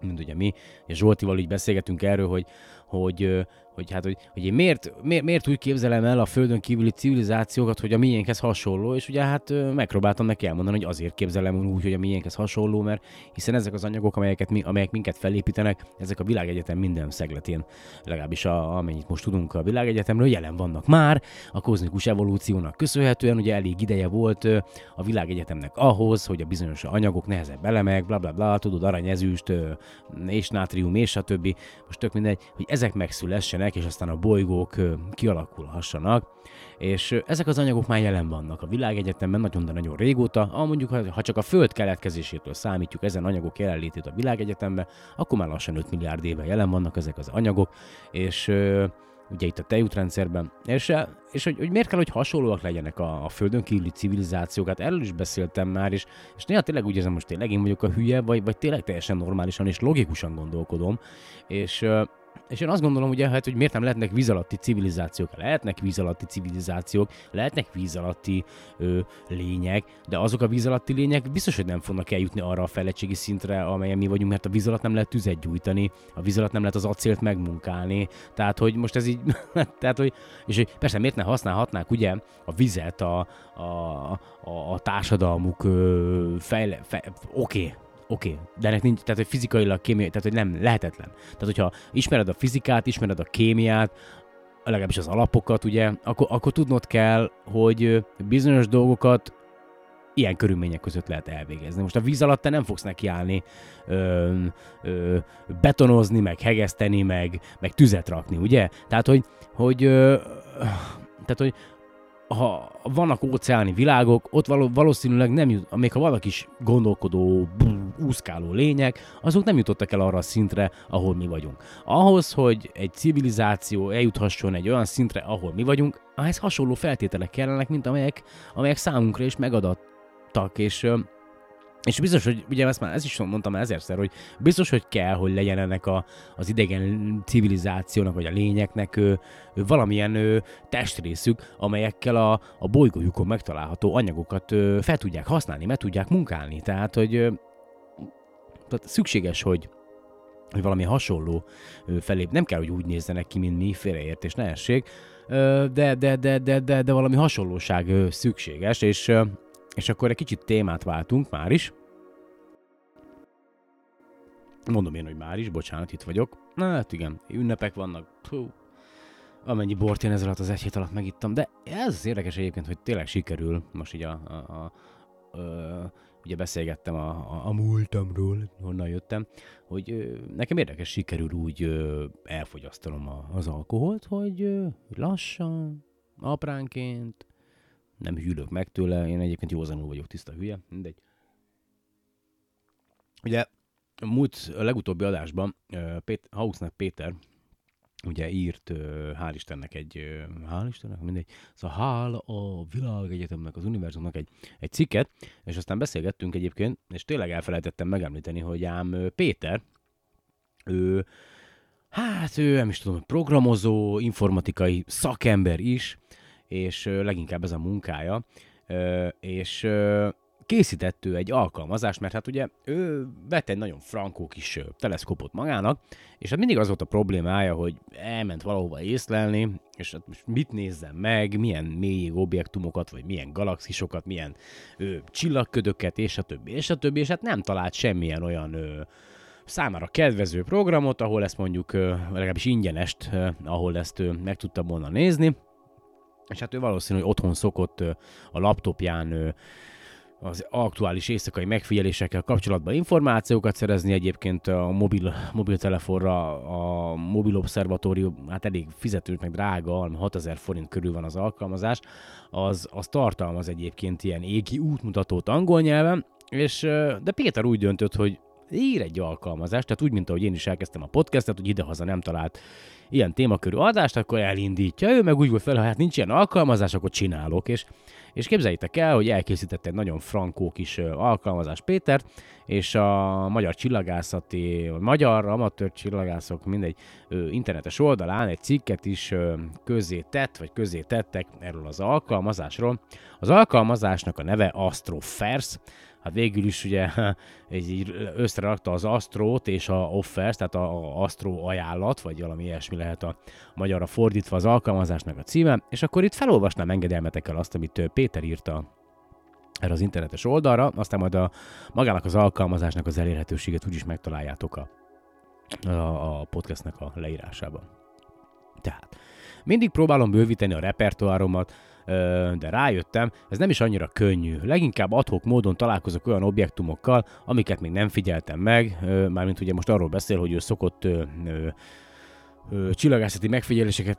mint ugye mi, és Zsoltival így beszélgetünk erről, hogy, hogy hogy hát, hogy, hogy én miért, miért, miért úgy képzelem el a földön kívüli civilizációkat, hogy a miénkhez hasonló, és ugye hát megpróbáltam neki elmondani, hogy azért képzelem úgy, hogy a miénkhez hasonló, mert hiszen ezek az anyagok, amelyeket mi, amelyek minket felépítenek, ezek a világegyetem minden szegletén, legalábbis a, amennyit most tudunk a világegyetemről, jelen vannak már, a kozmikus evolúciónak köszönhetően, ugye elég ideje volt a világegyetemnek ahhoz, hogy a bizonyos anyagok, nehezebb elemek, bla bla bla, tudod, aranyezüst, és nátrium, és a többi, most tök mindegy, hogy ezek megszülessenek, és aztán a bolygók kialakulhassanak. És ezek az anyagok már jelen vannak a világegyetemben nagyon, de nagyon régóta. Ah, mondjuk, ha csak a Föld keletkezésétől számítjuk ezen anyagok jelenlétét a világegyetemben, akkor már lassan 5 milliárd éve jelen vannak ezek az anyagok, és ugye itt a tejútrendszerben, és, és hogy, hogy miért kell, hogy hasonlóak legyenek a, a földön kívüli civilizációk, hát erről is beszéltem már, és, és néha tényleg úgy érzem, most tényleg én vagyok a hülye, vagy, vagy tényleg teljesen normálisan és logikusan gondolkodom, és és én azt gondolom, ugye, hát, hogy miért nem lehetnek víz alatti civilizációk. Lehetnek víz alatti civilizációk, lehetnek víz alatti ö, lények, de azok a víz alatti lények biztos, hogy nem fognak eljutni arra a fejlettségi szintre, amelyen mi vagyunk, mert a víz alatt nem lehet tüzet gyújtani, a víz alatt nem lehet az acélt megmunkálni. Tehát, hogy most ez így, tehát, hogy, és hogy persze miért ne használhatnák ugye a vizet a, a, a, a társadalmuk ö, fejle, fe, oké, okay, Oké, okay, de ennek nincs, tehát hogy fizikailag, kémiai, tehát hogy nem lehetetlen. Tehát hogyha ismered a fizikát, ismered a kémiát, legalábbis az alapokat, ugye, akkor, akkor tudnod kell, hogy bizonyos dolgokat ilyen körülmények között lehet elvégezni. Most a víz alatt te nem fogsz nekiállni ö, ö, betonozni, meg hegeszteni, meg, meg tüzet rakni, ugye? Tehát, hogy, hogy, ö, tehát, hogy ha vannak óceáni világok, ott való, valószínűleg nem jut, még ha vannak is gondolkodó, úszkáló lények, azok nem jutottak el arra a szintre, ahol mi vagyunk. Ahhoz, hogy egy civilizáció eljuthasson egy olyan szintre, ahol mi vagyunk, ehhez hasonló feltételek kellenek, mint amelyek, amelyek számunkra is megadattak, és és biztos, hogy ugye ezt már ez is mondtam ezerszer, hogy biztos, hogy kell, hogy legyen ennek a, az idegen civilizációnak, vagy a lényeknek ő, ő valamilyen ő, testrészük, amelyekkel a, a bolygójukon megtalálható anyagokat ő, fel tudják használni, meg tudják munkálni. Tehát, hogy ő, tehát szükséges, hogy, hogy valami hasonló felé, nem kell, hogy úgy nézzenek ki, mint mi, félreértés, ne essék, de, de, de, de, de, de valami hasonlóság szükséges, és és akkor egy kicsit témát váltunk már is. Mondom én, hogy már is, bocsánat, itt vagyok. Na hát igen, ünnepek vannak. Hú, amennyi bort én ez alatt az egy hét alatt megittam, de ez az érdekes egyébként, hogy tényleg sikerül, most így a, a, a, a ugye beszélgettem a, a, a múltamról, honnan jöttem, hogy ö, nekem érdekes sikerül úgy ö, elfogyasztanom a, az alkoholt, hogy ö, lassan, apránként, nem hűlök meg tőle, én egyébként józanul vagyok, tiszta hülye, mindegy. Ugye múlt, a legutóbbi adásban Pét, Hauxnak Péter ugye írt, hál' Istennek egy, hál' Istennek, mindegy, szóval hál a világegyetemnek, az univerzumnak egy, egy cikket, és aztán beszélgettünk egyébként, és tényleg elfelejtettem megemlíteni, hogy ám Péter, ő, hát ő nem is tudom, programozó, informatikai szakember is, és leginkább ez a munkája, és készített ő egy alkalmazást, mert hát ugye ő vett egy nagyon frankó kis teleszkópot magának, és hát mindig az volt a problémája, hogy elment valahova észlelni, és hát most mit nézzen meg, milyen mélyig objektumokat, vagy milyen galaxisokat, milyen ö, csillagködöket, és a többi, és a többi, és hát nem talált semmilyen olyan ö, számára kedvező programot, ahol ezt mondjuk, ö, legalábbis ingyenest, ö, ahol ezt ö, meg tudta volna nézni, és hát ő valószínű, hogy otthon szokott a laptopján az aktuális éjszakai megfigyelésekkel kapcsolatban információkat szerezni. Egyébként a mobil, mobiltelefonra a mobil obszervatórium, hát elég fizetős, meg drága, 6000 forint körül van az alkalmazás, az, az tartalmaz egyébként ilyen égi útmutatót angol nyelven, és, de Péter úgy döntött, hogy ír egy alkalmazást, tehát úgy, mint ahogy én is elkezdtem a podcastet, hogy idehaza nem talált ilyen témakörű adást, akkor elindítja. Ő meg úgy volt fel, ha hát nincs ilyen alkalmazás, akkor csinálok. És, és képzeljétek el, hogy elkészített egy nagyon frankó kis alkalmazás Péter, és a magyar csillagászati, a magyar amatőr csillagászok mindegy internetes oldalán egy cikket is közé tett, vagy közé tettek erről az alkalmazásról. Az alkalmazásnak a neve Astrofers, hát végül is ugye így összerakta az Astrót és a Offers, tehát a, Astro ajánlat, vagy valami ilyesmi lehet a magyarra fordítva az alkalmazásnak a címe, és akkor itt felolvasnám engedelmetekkel azt, amit Péter írta erre az internetes oldalra, aztán majd a magának az alkalmazásnak az elérhetőséget úgyis megtaláljátok a, a, a podcastnek a leírásában. Tehát, mindig próbálom bővíteni a repertoáromat, de rájöttem, ez nem is annyira könnyű. Leginkább adhok módon találkozok olyan objektumokkal, amiket még nem figyeltem meg, mármint ugye most arról beszél, hogy ő szokott csillagászati megfigyeléseket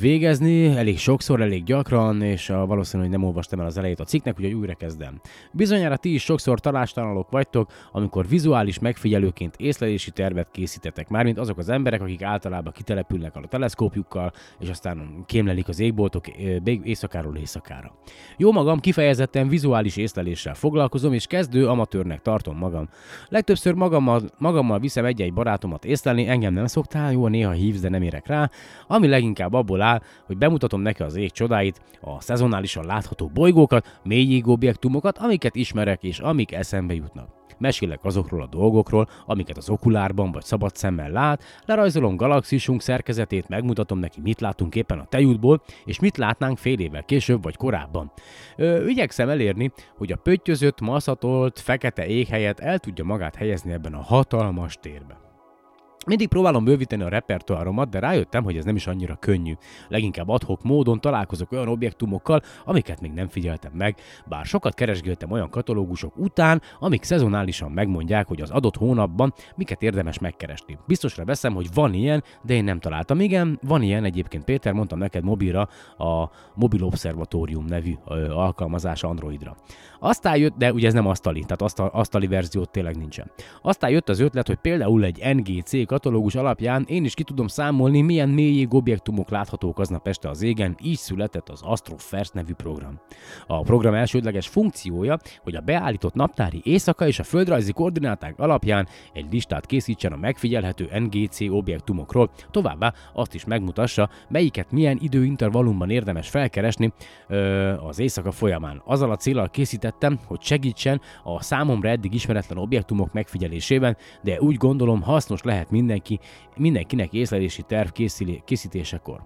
végezni, elég sokszor, elég gyakran, és a, valószínű, nem olvastam el az elejét a cikknek, úgyhogy újra kezdem. Bizonyára ti is sokszor talástalanok vagytok, amikor vizuális megfigyelőként észlelési tervet készítetek, mármint azok az emberek, akik általában kitelepülnek a teleszkópjukkal, és aztán kémlelik az égboltok éjszakáról éjszakára. Jó magam kifejezetten vizuális észleléssel foglalkozom, és kezdő amatőrnek tartom magam. Legtöbbször magammal, magammal viszem egy-egy barátomat észlelni, engem nem szoktál jó néha hív hívsz, de nem érek rá, ami leginkább abból áll, hogy bemutatom neki az ég csodáit, a szezonálisan látható bolygókat, mélyég objektumokat, amiket ismerek és amik eszembe jutnak. Mesélek azokról a dolgokról, amiket az okulárban vagy szabad szemmel lát, lerajzolom galaxisunk szerkezetét, megmutatom neki, mit látunk éppen a tejútból, és mit látnánk fél évvel később vagy korábban. Ö, igyekszem elérni, hogy a pöttyözött, maszatolt, fekete ég helyett el tudja magát helyezni ebben a hatalmas térben. Mindig próbálom bővíteni a repertoáromat, de rájöttem, hogy ez nem is annyira könnyű. Leginkább adhok módon találkozok olyan objektumokkal, amiket még nem figyeltem meg, bár sokat keresgéltem olyan katalógusok után, amik szezonálisan megmondják, hogy az adott hónapban miket érdemes megkeresni. Biztosra veszem, hogy van ilyen, de én nem találtam. Igen, van ilyen egyébként, Péter, mondtam neked mobilra a Mobil Observatorium nevű alkalmazás Androidra. Aztán jött, de ugye ez nem asztali, tehát asztal, asztali verziót tényleg nincsen. Aztán jött az ötlet, hogy például egy NGC katalógus alapján én is ki tudom számolni, milyen mélyég objektumok láthatók aznap este az égen, így született az Astrofers nevű program. A program elsődleges funkciója, hogy a beállított naptári éjszaka és a földrajzi koordináták alapján egy listát készítsen a megfigyelhető NGC objektumokról, továbbá azt is megmutassa, melyiket milyen időintervallumban érdemes felkeresni ö, az éjszaka folyamán. Azzal a célral készítettem, hogy segítsen a számomra eddig ismeretlen objektumok megfigyelésében, de úgy gondolom hasznos lehet mindenki, mindenkinek észlelési terv készítésekor.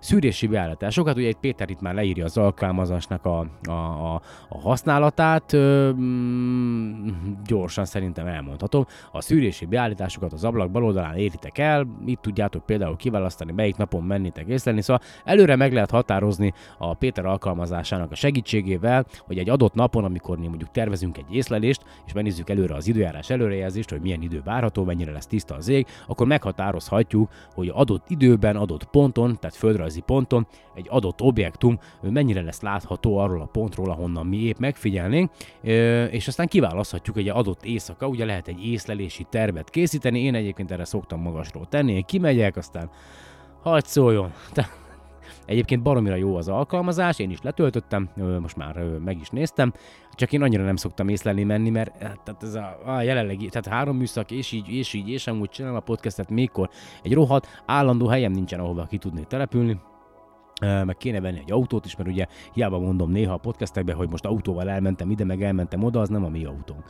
Szűrési beállításokat, ugye egy Péter itt már leírja az alkalmazásnak a, a, a, a használatát, ö, mm, gyorsan szerintem elmondhatom. A szűrési beállításokat az ablak bal oldalán éritek el, itt tudjátok például kiválasztani, melyik napon mennétek észlelni, szóval előre meg lehet határozni a Péter alkalmazásának a segítségével, hogy egy adott napon, amikor mi mondjuk tervezünk egy észlelést, és megnézzük előre az időjárás előrejelzést, hogy milyen idő várható, mennyire lesz tiszta az ég, akkor meghatározhatjuk, hogy adott időben, adott ponton, tehát földrajzi ponton egy adott objektum mennyire lesz látható arról a pontról, ahonnan mi épp megfigyelnénk, és aztán kiválaszthatjuk egy adott éjszaka, ugye lehet egy észlelési tervet készíteni, én egyébként erre szoktam magasról tenni, én kimegyek, aztán hagyd szóljon. Egyébként baromira jó az alkalmazás, én is letöltöttem, most már meg is néztem, csak én annyira nem szoktam észlelni menni, mert eh, tehát ez a, a jelenlegi, tehát három műszak, és így, és így, és amúgy csinálom a podcastet mikor egy rohadt állandó helyem nincsen, ahova ki tudnék települni, Ö, meg kéne venni egy autót is, mert ugye hiába mondom néha a podcastekben, hogy most autóval elmentem ide, meg elmentem oda, az nem a mi autónk.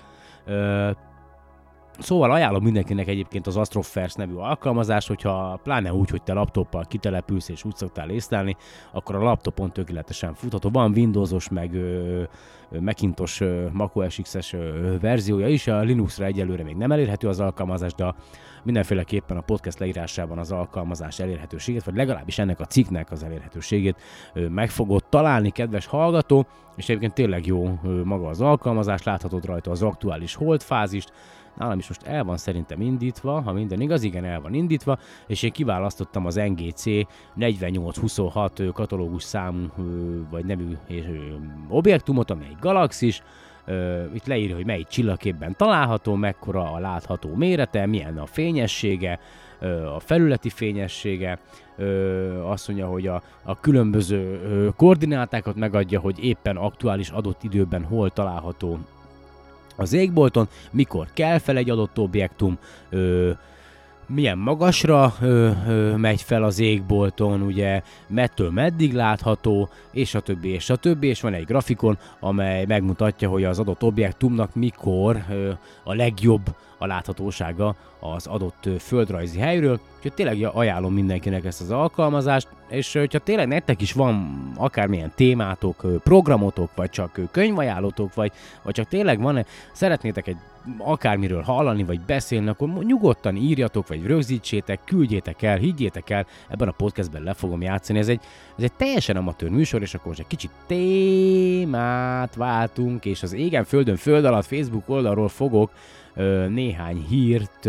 Szóval ajánlom mindenkinek egyébként az Astrofers nevű alkalmazás, hogyha pláne úgy, hogy te laptoppal kitelepülsz és úgy szoktál észlelni, akkor a laptopon tökéletesen futható. Van Windowsos, meg ö, ö, macOS X-es verziója is, a Linuxra egyelőre még nem elérhető az alkalmazás, de mindenféleképpen a podcast leírásában az alkalmazás elérhetőségét, vagy legalábbis ennek a cikknek az elérhetőségét meg fogod találni, kedves hallgató, és egyébként tényleg jó maga az alkalmazás, láthatod rajta az aktuális holdfázist, nálam is most el van szerintem indítva, ha minden igaz, igen, el van indítva, és én kiválasztottam az NGC 4826 ö, katalógus számú, vagy nevű objektumot, ami egy galaxis, itt leírja, hogy melyik csillagképben található, mekkora a látható mérete, milyen a fényessége, a felületi fényessége, azt mondja, hogy a, a különböző koordinátákat megadja, hogy éppen aktuális adott időben hol található az égbolton, mikor kell fel egy adott objektum, ö, milyen magasra ö, ö, megy fel az égbolton, ugye, mettől meddig látható, és a többi, és a többi, és van egy grafikon, amely megmutatja, hogy az adott objektumnak mikor ö, a legjobb a láthatósága az adott földrajzi helyről. Úgyhogy tényleg ajánlom mindenkinek ezt az alkalmazást, és hogyha tényleg nektek is van akármilyen témátok, programotok, vagy csak könyvajánlótok, vagy, vagy csak tényleg van, szeretnétek egy akármiről hallani, vagy beszélni, akkor nyugodtan írjatok, vagy rögzítsétek, küldjétek el, higgyétek el, ebben a podcastben le fogom játszani. Ez egy, ez egy teljesen amatőr műsor, és akkor most egy kicsit témát váltunk, és az égen, földön, föld alatt Facebook oldalról fogok néhány hírt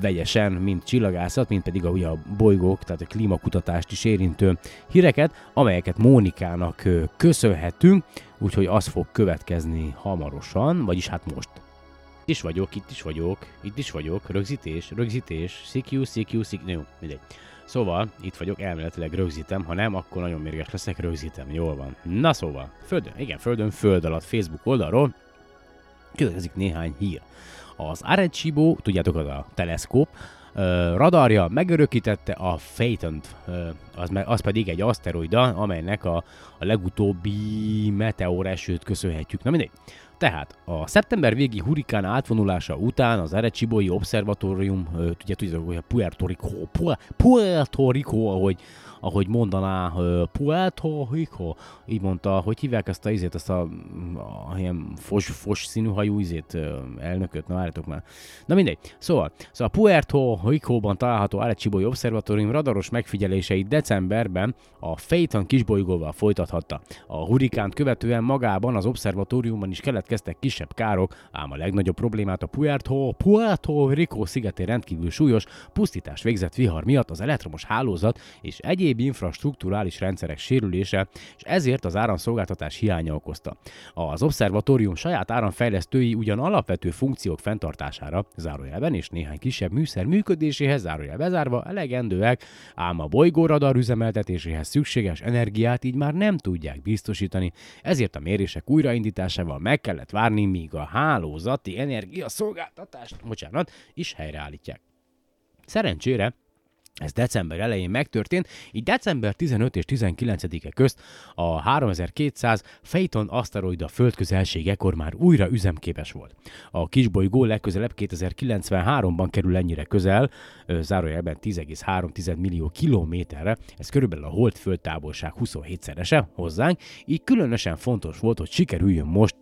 vegyesen, mint csillagászat, mint pedig a, ugye a bolygók, tehát a klímakutatást is érintő híreket, amelyeket Mónikának köszönhetünk, úgyhogy az fog következni hamarosan, vagyis hát most. Itt is vagyok, itt is vagyok, itt is vagyok, rögzítés, rögzítés, CQ, CQ, CQ, jó, mindegy. Szóval, itt vagyok, elméletileg rögzítem, ha nem, akkor nagyon mérges leszek, rögzítem, jól van. Na szóval, földön, igen, földön, föld alatt Facebook oldalról következik néhány hír. Az Arecibo, tudjátok, az a teleszkóp, radarja megörökítette a phaeton az, az pedig egy aszteroida, amelynek a, a legutóbbi meteor esőt köszönhetjük. Na mindegy. Tehát a szeptember végi hurikán átvonulása után az Arechiboyi Observatórium, ugye tudjátok, hogy a Puerto Rico, Puerto Rico, ahogy ahogy mondaná Puerto Rico, így mondta, hogy hívják ezt a izét, ezt a, a ilyen fos, fos színű hajú izét, elnököt, na várjatok már. Na mindegy. Szóval, szóval Puerto Rico-ban található Arecibo Observatórium radaros megfigyeléseit decemberben a Phaeton kisbolygóval folytathatta. A hurikánt követően magában az obszervatóriumban is keletkeztek kisebb károk, ám a legnagyobb problémát a Puerto, Puerto Rico szigetén rendkívül súlyos pusztítás végzett vihar miatt az elektromos hálózat és egyéb egyéb infrastruktúrális rendszerek sérülése, és ezért az áramszolgáltatás hiánya okozta. Az obszervatórium saját áramfejlesztői ugyan alapvető funkciók fenntartására, zárójelben és néhány kisebb műszer működéséhez zárójel bezárva elegendőek, ám a bolygóradar üzemeltetéséhez szükséges energiát így már nem tudják biztosítani, ezért a mérések újraindításával meg kellett várni, míg a hálózati energiaszolgáltatást, bocsánat, is helyreállítják. Szerencsére ez december elején megtörtént, így december 15 és 19-e közt a 3200 Phaeton aszteroida földközelségekor már újra üzemképes volt. A kisbolygó legközelebb 2093-ban kerül ennyire közel, zárójelben 10,3 millió kilométerre, ez körülbelül a hold földtávolság 27-szerese hozzánk, így különösen fontos volt, hogy sikerüljön most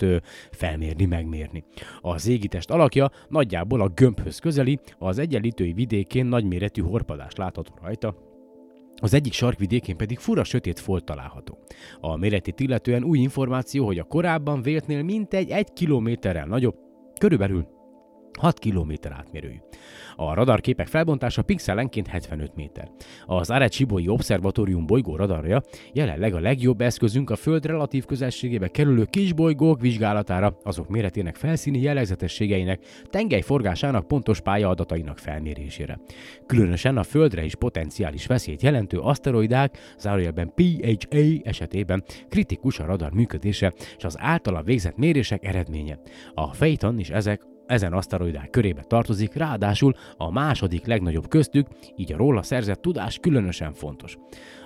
felmérni, megmérni. Az égitest alakja nagyjából a gömbhöz közeli, az egyenlítői vidékén nagyméretű horpadást látható rajta, az egyik sarkvidékén pedig fura sötét folt található. A méretét illetően új információ, hogy a korábban véltnél mintegy egy kilométerrel nagyobb, körülbelül 6 km átmérőjű. A radarképek felbontása pixelenként 75 méter. Az Arecibo-i Obszervatórium bolygó radarja jelenleg a legjobb eszközünk a Föld relatív közelségébe kerülő kisbolygók vizsgálatára, azok méretének felszíni jellegzetességeinek, tengelyforgásának pontos pályadatainak felmérésére. Különösen a Földre is potenciális veszélyt jelentő aszteroidák, zárójelben PHA esetében kritikus a radar működése és az általa végzett mérések eredménye. A Phaeton és ezek ezen aszteroidák körébe tartozik, ráadásul a második legnagyobb köztük, így a róla szerzett tudás különösen fontos.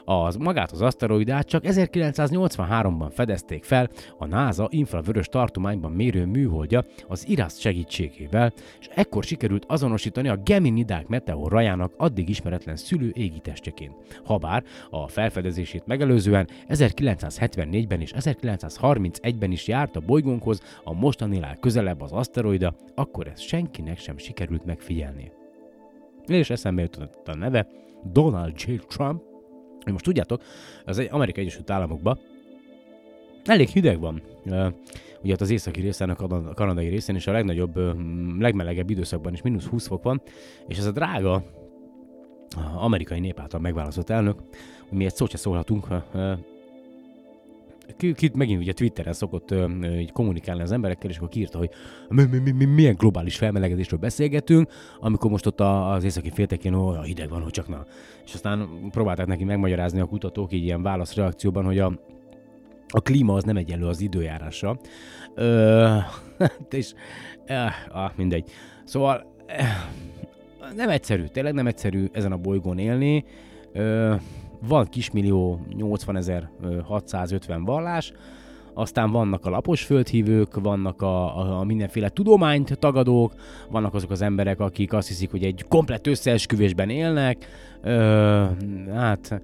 Az magát az aszteroidát csak 1983-ban fedezték fel a NASA infravörös tartományban mérő műholdja az IRAS segítségével, és ekkor sikerült azonosítani a Geminidák meteorrajának addig ismeretlen szülő égitestjeként. Habár a felfedezését megelőzően 1974-ben és 1931-ben is járt a bolygónkhoz a mostaninál közelebb az aszteroida, akkor ezt senkinek sem sikerült megfigyelni. És eszembe jutott a neve Donald J. Trump, most tudjátok, az egy Amerikai Egyesült Államokban elég hideg van. Ugye ott az északi részen, a kanadai részén, és a legnagyobb, legmelegebb időszakban is mínusz 20 fok van, és ez a drága amerikai nép által megválasztott elnök, mi egy szót se szólhatunk, Kit megint ugye Twitteren szokott ö, ö, kommunikálni az emberekkel, és akkor kiírta, hogy mi, mi, mi, mi, milyen globális felmelegedésről beszélgetünk, amikor most ott az északi féltekén olyan hideg van, hogy csak na. És aztán próbálták neki megmagyarázni a kutatók így ilyen válaszreakcióban, hogy a, a klíma az nem egyenlő az időjárásra. Ö, és eh, ah, mindegy. Szóval nem egyszerű, tényleg nem egyszerű ezen a bolygón élni. Ö, van kismillió 80 ezer 650 vallás, aztán vannak a lapos földhívők, vannak a, a, a mindenféle tudományt tagadók, vannak azok az emberek, akik azt hiszik, hogy egy komplett összeesküvésben élnek. Ö, hát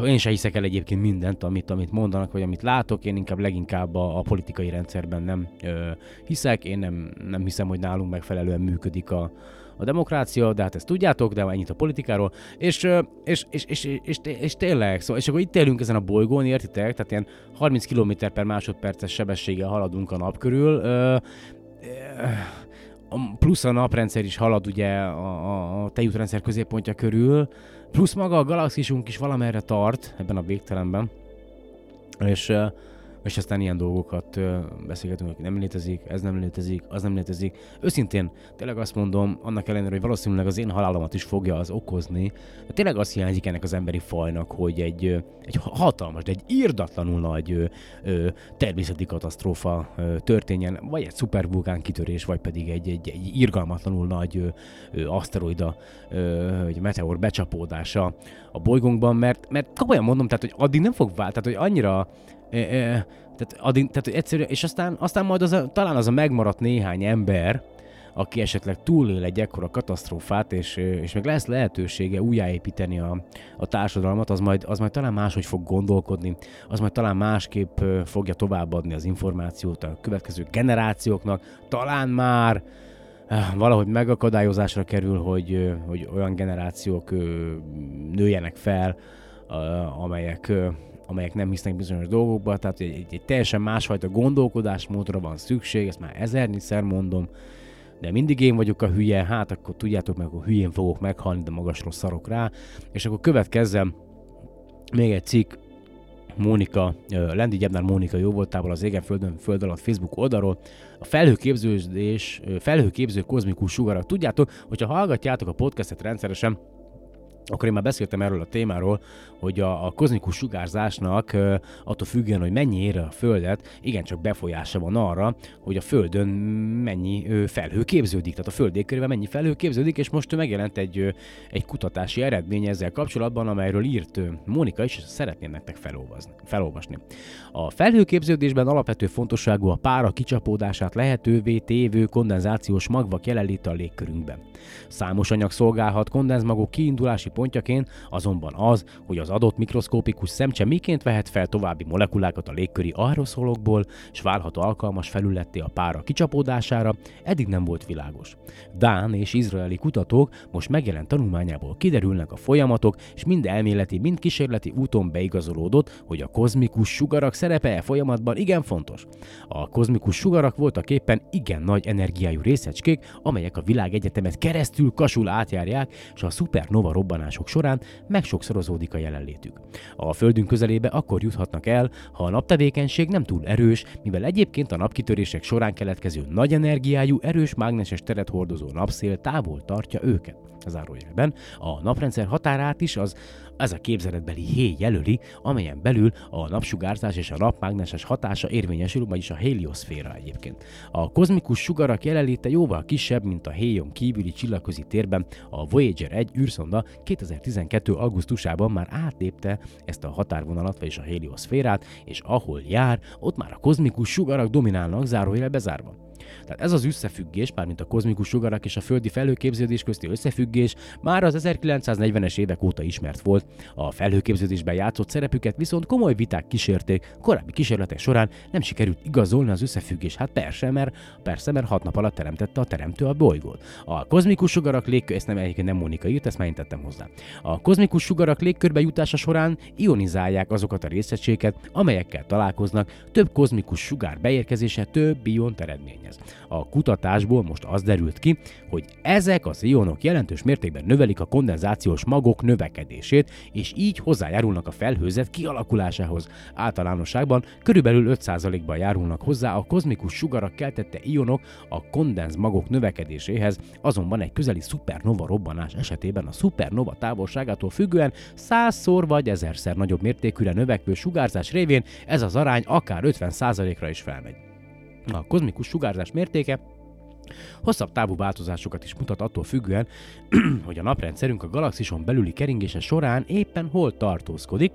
ö, én se hiszek el egyébként mindent, amit, amit mondanak, vagy amit látok, én inkább leginkább a, a politikai rendszerben nem ö, hiszek, én nem, nem hiszem, hogy nálunk megfelelően működik a, a demokrácia, de hát ezt tudjátok, de ennyit a politikáról, és, és, és, és, és, és, és tényleg, szóval, és akkor itt élünk ezen a bolygón, értitek? Tehát ilyen 30 km per másodperces sebességgel haladunk a nap körül, plusz a naprendszer is halad ugye a, a, tejútrendszer középpontja körül, plusz maga a galaxisunk is valamerre tart ebben a végtelenben, és és aztán ilyen dolgokat beszélgetünk, hogy nem létezik, ez nem létezik, az nem létezik. Őszintén, tényleg azt mondom, annak ellenére, hogy valószínűleg az én halálomat is fogja az okozni, de tényleg azt hiányzik ennek az emberi fajnak, hogy egy, egy hatalmas, de egy írdatlanul nagy ö, természeti katasztrófa történjen, vagy egy szupervulkán kitörés, vagy pedig egy, egy, egy irgalmatlanul nagy ö, ö, aszteroida, ö, egy meteor becsapódása a bolygónkban, mert, mert komolyan mondom, tehát, hogy addig nem fog válni, tehát, hogy annyira tehát, adin, tehát egyszerűen, és aztán, aztán majd az a, talán az a megmaradt néhány ember, aki esetleg túlél egy ekkora katasztrófát, és, és meg lesz lehetősége újjáépíteni a, a társadalmat, az majd, az majd talán máshogy fog gondolkodni, az majd talán másképp fogja továbbadni az információt a következő generációknak, talán már valahogy megakadályozásra kerül, hogy, hogy olyan generációk nőjenek fel, amelyek amelyek nem hisznek bizonyos dolgokba, tehát egy, egy, egy teljesen másfajta gondolkodásmódra van szükség, ezt már ezerszer mondom, de mindig én vagyok a hülye, hát akkor tudjátok meg, akkor hülyén fogok meghalni, de magasról szarok rá, és akkor következzem még egy cikk, Mónika, Lendi Gyebnár Mónika jó voltából az Égen Földön Föld alatt Facebook oldalról, a felhőképződés, felhőképző kozmikus sugarak. Tudjátok, hogyha hallgatjátok a podcastet rendszeresen, akkor én már beszéltem erről a témáról, hogy a, a kozmikus sugárzásnak attól függően, hogy mennyi ér a Földet, igencsak befolyása van arra, hogy a Földön mennyi felhő képződik, tehát a Föld mennyi felhő képződik, és most megjelent egy, egy kutatási eredmény ezzel kapcsolatban, amelyről írt Mónika is, és szeretném nektek felolvasni. A felhőképződésben alapvető fontosságú a pára kicsapódását lehetővé tévő kondenzációs magvak jelenléte a légkörünkben. Számos anyag szolgálhat kondenzmagok kiindulási pontjaként, azonban az, hogy az adott mikroszkópikus szemcse miként vehet fel további molekulákat a légköri aeroszolokból, és válhat alkalmas felületté a pára kicsapódására, eddig nem volt világos. Dán és izraeli kutatók most megjelent tanulmányából kiderülnek a folyamatok, és mind elméleti, mind kísérleti úton beigazolódott, hogy a kozmikus sugarak szerepe e folyamatban igen fontos. A kozmikus sugarak voltak éppen igen nagy energiájú részecskék, amelyek a világegyetemet keresztül kasul átjárják, és a szupernova robbanások során megsokszorozódik a jelenlétük. A Földünk közelébe akkor juthatnak el, ha a naptevékenység nem túl erős, mivel egyébként a napkitörések során keletkező nagy energiájú, erős mágneses teret hordozó napszél távol tartja őket zárójelben, a naprendszer határát is az ez a képzeletbeli héj jelöli, amelyen belül a napsugárzás és a napmágneses hatása érvényesül, vagyis a helioszféra egyébként. A kozmikus sugarak jelenléte jóval kisebb, mint a héjon kívüli csillagközi térben. A Voyager 1 űrszonda 2012. augusztusában már átlépte ezt a határvonalat, vagyis a helioszférát, és ahol jár, ott már a kozmikus sugarak dominálnak, zárójel bezárva. Tehát ez az összefüggés, mármint a kozmikus sugarak és a földi felhőképződés közti összefüggés már az 1940-es évek óta ismert volt. A felhőképződésben játszott szerepüket viszont komoly viták kísérték, korábbi kísérletek során nem sikerült igazolni az összefüggés. Hát persze, mert, persze, mert hat nap alatt teremtette a teremtő a bolygót. A kozmikus sugarak légkör, ezt nem egyébként nem Monika írt, ezt már én tettem hozzá. A kozmikus sugarak légkörbe jutása során ionizálják azokat a részegységeket, amelyekkel találkoznak, több kozmikus sugár beérkezése több iont eredményez. A kutatásból most az derült ki, hogy ezek az ionok jelentős mértékben növelik a kondenzációs magok növekedését, és így hozzájárulnak a felhőzet kialakulásához. Általánosságban körülbelül 5%-ban járulnak hozzá a kozmikus sugarak keltette ionok a kondenz magok növekedéséhez, azonban egy közeli szupernova robbanás esetében a szupernova távolságától függően százszor vagy ezerszer nagyobb mértékűre növekvő sugárzás révén ez az arány akár 50%-ra is felmegy. A kozmikus sugárzás mértéke hosszabb távú változásokat is mutat attól függően, hogy a naprendszerünk a galaxison belüli keringése során éppen hol tartózkodik.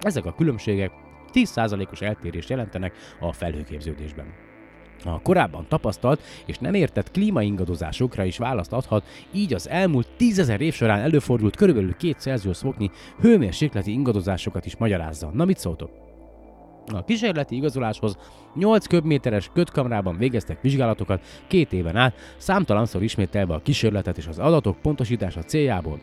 Ezek a különbségek 10%-os eltérést jelentenek a felhőképződésben. A korábban tapasztalt és nem értett klímaingadozásokra is választ adhat, így az elmúlt tízezer év során előfordult körülbelül 2 Celsius foknyi hőmérsékleti ingadozásokat is magyarázza. Na mit szóltok? A kísérleti igazoláshoz 8 köbméteres kötkamrában végeztek vizsgálatokat két éven át, számtalanszor ismételve a kísérletet és az adatok pontosítása céljából.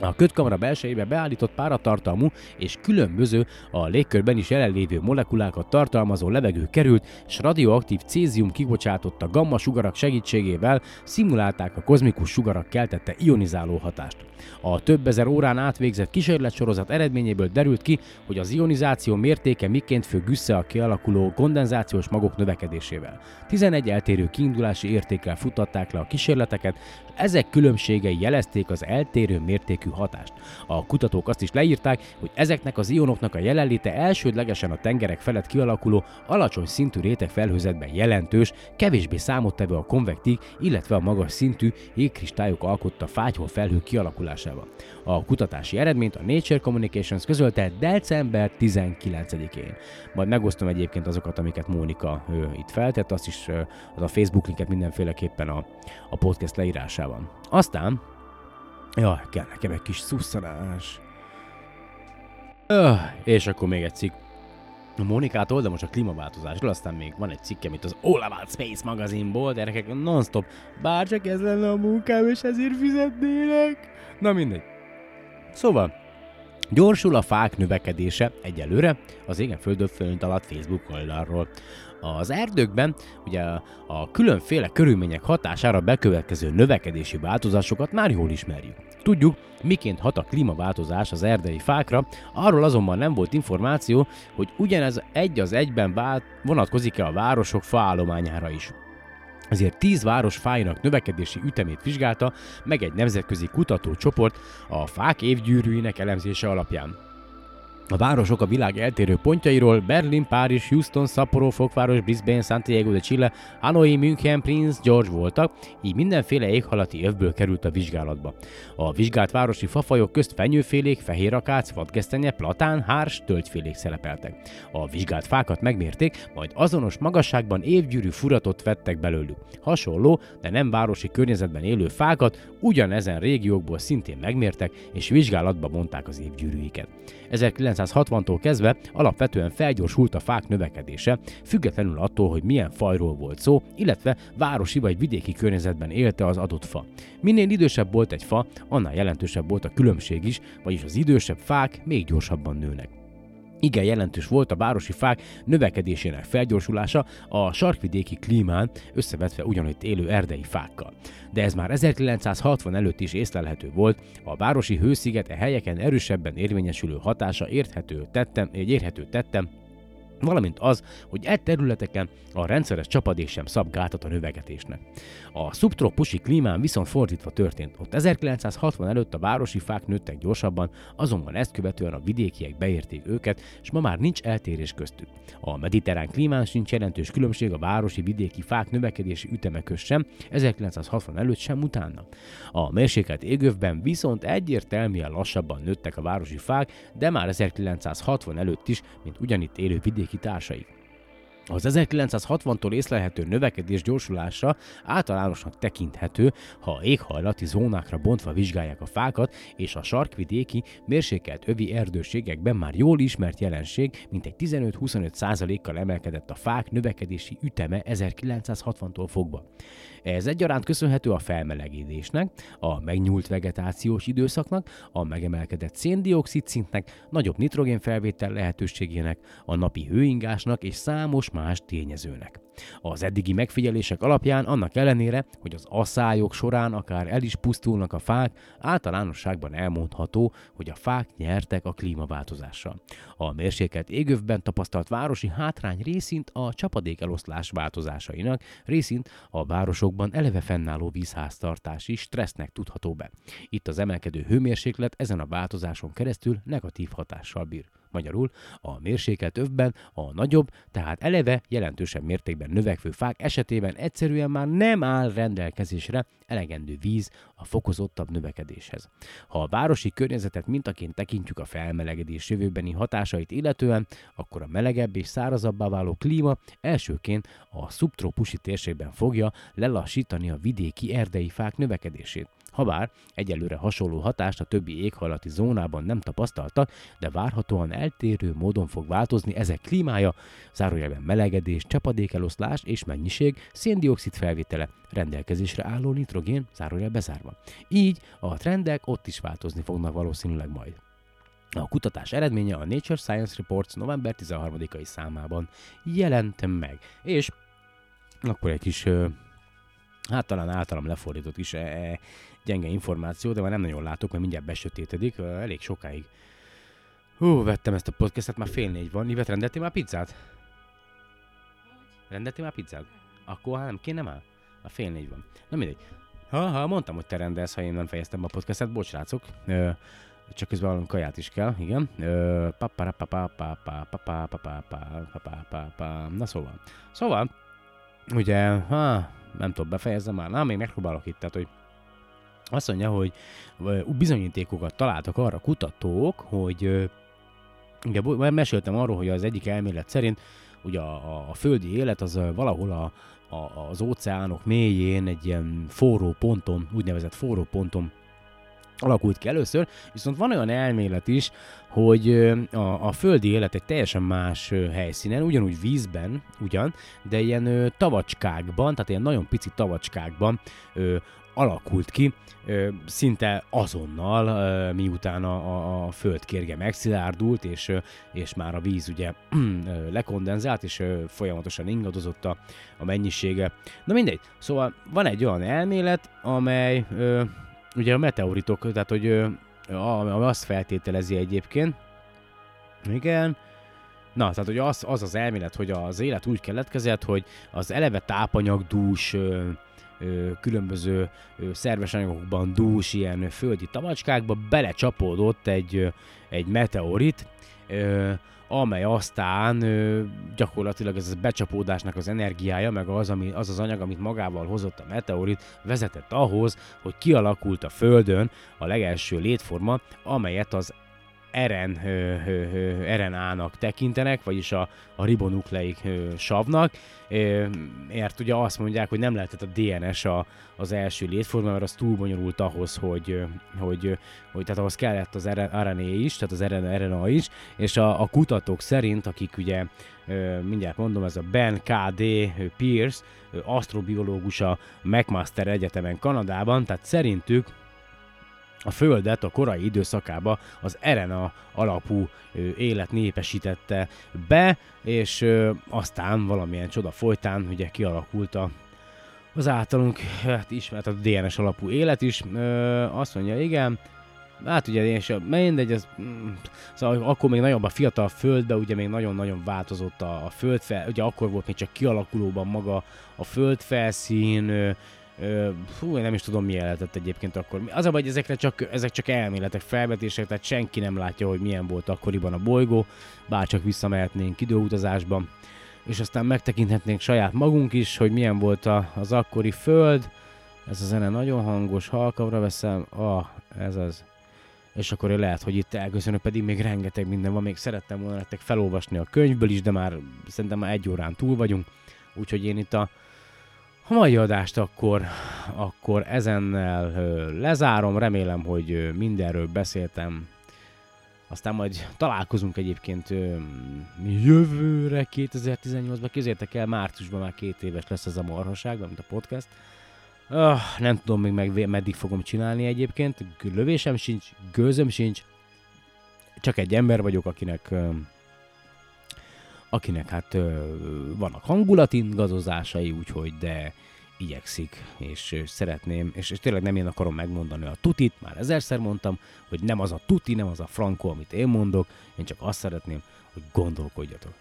A kötkamra belsejébe beállított páratartalmú és különböző a légkörben is jelenlévő molekulákat tartalmazó levegő került, és radioaktív cézium kibocsátotta gamma sugarak segítségével szimulálták a kozmikus sugarak keltette ionizáló hatást. A több ezer órán átvégzett kísérletsorozat eredményéből derült ki, hogy az ionizáció mértéke miként függ össze a kialakuló kondenzációs magok növekedésével. 11 eltérő kiindulási értékkel futtatták le a kísérleteket, ezek különbségei jelezték az eltérő mértékű mértékű hatást. A kutatók azt is leírták, hogy ezeknek az ionoknak a jelenléte elsődlegesen a tengerek felett kialakuló alacsony szintű réteg felhőzetben jelentős, kevésbé számottevő a konvektív, illetve a magas szintű jégkristályok alkotta fátyhol felhő kialakulásával. A kutatási eredményt a Nature Communications közölte december 19-én. Majd megosztom egyébként azokat, amiket Mónika ő, itt feltett, azt is az a Facebook linket mindenféleképpen a, a podcast leírásában. Aztán, ja, kell nekem egy kis szusszanás. Öh, és akkor még egy cikk. A Monikától, de most a klímaváltozásról, aztán még van egy cikkem itt az All About Space magazinból, gyerekek non-stop, bár csak ez lenne a munkám, és ezért fizetnének. Na mindegy. Szóval, Gyorsul a fák növekedése egyelőre az égen földön fölönt alatt Facebook oldalról. Az erdőkben ugye a különféle körülmények hatására bekövetkező növekedési változásokat már jól ismerjük. Tudjuk, miként hat a klímaváltozás az erdei fákra, arról azonban nem volt információ, hogy ugyanez egy az egyben vonatkozik-e a városok faállományára is ezért 10 város fájának növekedési ütemét vizsgálta meg egy nemzetközi kutatócsoport a fák évgyűrűinek elemzése alapján. A városok a világ eltérő pontjairól Berlin, Párizs, Houston, Sapporo, Fokváros, Brisbane, Santiago de Chile, Hanoi, München, Prince, George voltak, így mindenféle éghalati övből került a vizsgálatba. A vizsgált városi fafajok közt fenyőfélék, fehérrakác, vadgesztenye, platán, hárs, tölgyfélék szerepeltek. A vizsgált fákat megmérték, majd azonos magasságban évgyűrű furatot vettek belőlük. Hasonló, de nem városi környezetben élő fákat ugyanezen régiókból szintén megmértek, és vizsgálatba mondták az évgyűrűiket. 1960-tól kezdve alapvetően felgyorsult a fák növekedése, függetlenül attól, hogy milyen fajról volt szó, illetve városi vagy vidéki környezetben élte az adott fa. Minél idősebb volt egy fa, annál jelentősebb volt a különbség is, vagyis az idősebb fák még gyorsabban nőnek. Igen jelentős volt a városi fák növekedésének felgyorsulása a sarkvidéki klímán összevetve ugyanitt élő erdei fákkal. De ez már 1960 előtt is észlelhető volt, a városi hőszigete helyeken erősebben érvényesülő hatása érthető tettem, érhető tettem valamint az, hogy e területeken a rendszeres csapadék sem szab gátat a növegetésnek. A szubtropusi klímán viszont fordítva történt. Ott 1960 előtt a városi fák nőttek gyorsabban, azonban ezt követően a vidékiek beérték őket, és ma már nincs eltérés köztük. A mediterrán klímán sincs jelentős különbség a városi vidéki fák növekedési üteme sem, 1960 előtt sem utána. A mérsékelt égövben viszont egyértelműen lassabban nőttek a városi fák, de már 1960 előtt is, mint ugyanitt élő vidéki társaik. Az 1960-tól észlelhető növekedés gyorsulása általánosnak tekinthető, ha éghajlati zónákra bontva vizsgálják a fákat, és a sarkvidéki, mérsékelt övi erdőségekben már jól ismert jelenség, mint egy 15-25 kal emelkedett a fák növekedési üteme 1960-tól fogva. Ez egyaránt köszönhető a felmelegedésnek, a megnyúlt vegetációs időszaknak, a megemelkedett széndiokszid szintnek, nagyobb nitrogén felvétel lehetőségének, a napi hőingásnak és számos más tényezőnek. Az eddigi megfigyelések alapján annak ellenére, hogy az asszályok során akár el is pusztulnak a fák, általánosságban elmondható, hogy a fák nyertek a klímaváltozással. A mérsékelt égövben tapasztalt városi hátrány részint a csapadék eloszlás változásainak, részint a városokban eleve fennálló vízháztartási stressznek tudható be. Itt az emelkedő hőmérséklet ezen a változáson keresztül negatív hatással bír. Magyarul a mérsékelt övben a nagyobb, tehát eleve jelentősebb mértékben növekvő fák esetében egyszerűen már nem áll rendelkezésre elegendő víz a fokozottabb növekedéshez. Ha a városi környezetet mintaként tekintjük a felmelegedés jövőbeni hatásait illetően, akkor a melegebb és szárazabbá váló klíma elsőként a szubtrópusi térségben fogja lelassítani a vidéki erdei fák növekedését. Habár egyelőre hasonló hatást a többi éghajlati zónában nem tapasztaltak, de várhatóan eltérő módon fog változni ezek klímája, zárójelben melegedés, csapadékeloszlás és mennyiség, széndiokszid felvétele, rendelkezésre álló nitrogén, zárójel bezárva. Így a trendek ott is változni fognak valószínűleg majd. A kutatás eredménye a Nature Science Reports november 13-ai számában jelent meg, és akkor egy kis hát talán általam lefordított is e, gyenge információ, de már nem nagyon látok, mert mindjárt besötétedik, elég sokáig. Hú, vettem ezt a podcastet, már fél négy van. Ivet, rendeltél már pizzát? Rendeltél már pizzát? Akkor hát nem kéne már? A fél négy van. Na mindegy. Ha, ha, mondtam, hogy te rendelsz, ha én nem fejeztem be a podcastet, bocs, rácok. Ö, csak közben valami kaját is kell, igen. Na szóval. Szóval, ugye, ha, nem tudom, befejezem már. Na, még megpróbálok itt, tehát, hogy azt mondja, hogy bizonyítékokat találtak arra kutatók, hogy ugye meséltem arról, hogy az egyik elmélet szerint ugye a, a, a földi élet az valahol a, a, az óceánok mélyén egy ilyen forró ponton, úgynevezett forró ponton alakult ki először, viszont van olyan elmélet is, hogy a, a földi élet egy teljesen más helyszínen, ugyanúgy vízben, ugyan, de ilyen ö, tavacskákban, tehát ilyen nagyon pici tavacskákban ö, alakult ki, szinte azonnal, miután a, a, föld kérge megszilárdult, és, és már a víz ugye lekondenzált, és folyamatosan ingadozott a, a mennyisége. Na mindegy, szóval van egy olyan elmélet, amely ugye a meteoritok, tehát hogy ami azt feltételezi egyébként, igen, Na, tehát hogy az, az az elmélet, hogy az élet úgy keletkezett, hogy az eleve tápanyagdús, különböző szerves anyagokban dús ilyen földi tavacskákba belecsapódott egy, egy meteorit, amely aztán gyakorlatilag ez a becsapódásnak az energiája, meg az, ami, az az anyag, amit magával hozott a meteorit, vezetett ahhoz, hogy kialakult a Földön a legelső létforma, amelyet az Ö, RNA-nak tekintenek, vagyis a, a ribonukleik savnak, mert ugye azt mondják, hogy nem lehetett a DNS a, az első létforma, mert az túl bonyolult ahhoz, hogy, hogy, hogy tehát ahhoz kellett az RNA is, tehát az RNA, RNA is, és a, a kutatók szerint, akik ugye mindjárt mondom, ez a Ben K.D. Pierce, asztrobiológus a McMaster Egyetemen Kanadában, tehát szerintük a Földet a korai időszakába az RNA alapú élet népesítette be, és aztán valamilyen csoda folytán ugye kialakult a, az általunk hát ismert a DNS alapú élet is. Ö, azt mondja, igen, Hát ugye, és a, mindegy, az, mm, szóval akkor még nagyobb a fiatal földbe, ugye még nagyon-nagyon változott a, a földfel, ugye akkor volt még csak kialakulóban maga a földfelszín, ö, fú, én nem is tudom mi lehetett egyébként akkor. Az a baj, hogy ezekre csak, ezek csak elméletek, felvetések, tehát senki nem látja, hogy milyen volt akkoriban a bolygó, bárcsak visszamehetnénk időutazásba, és aztán megtekinthetnénk saját magunk is, hogy milyen volt a, az akkori föld, ez a zene nagyon hangos, halkavra veszem, ah, ez az. És akkor lehet, hogy itt elköszönök, pedig még rengeteg minden van, még szerettem volna nektek felolvasni a könyvből is, de már szerintem már egy órán túl vagyunk, úgyhogy én itt a, a mai adást akkor, akkor ezennel lezárom, remélem, hogy mindenről beszéltem, aztán majd találkozunk egyébként jövőre 2018-ban, képzeljétek el, márciusban már két éves lesz ez a marhaság, mint a podcast. Ah, nem tudom még meg meddig fogom csinálni egyébként, lövésem sincs, gőzöm sincs, csak egy ember vagyok, akinek akinek hát ö, vannak hangulatingazozásai, úgyhogy de igyekszik, és szeretném, és, és tényleg nem én akarom megmondani a tutit, már ezerszer mondtam, hogy nem az a tuti, nem az a frankó, amit én mondok, én csak azt szeretném, hogy gondolkodjatok.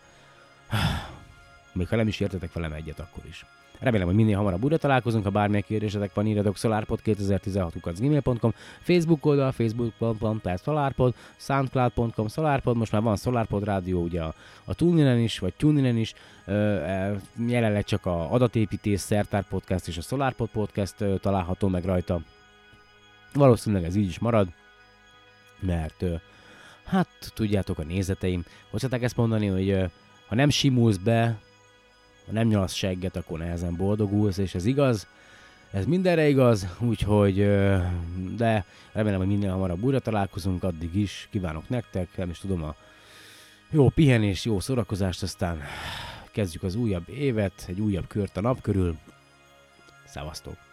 Még ha nem is értetek velem egyet, akkor is. Remélem, hogy minél hamarabb újra találkozunk, ha bármilyen kérdésetek van, írjatok solarpod2016.gmail.com, Facebook oldal, facebook.com per solarpod, soundcloud.com solarpod, most már van solarpod rádió ugye a, a TuneIn is, vagy TuneIn is, ö, jelenleg csak a adatépítés, Szertár Podcast és a SolarPod Podcast található meg rajta. Valószínűleg ez így is marad, mert hát tudjátok a nézeteim, hogy szokták ezt mondani, hogy ha nem simulsz be, ha nem nyalasz segget, akkor nehezen boldogulsz, és ez igaz, ez mindenre igaz, úgyhogy, de remélem, hogy minél hamarabb újra találkozunk, addig is kívánok nektek, nem is tudom, a jó pihenés, jó szórakozást, aztán kezdjük az újabb évet, egy újabb kört a nap körül. Szevasztok!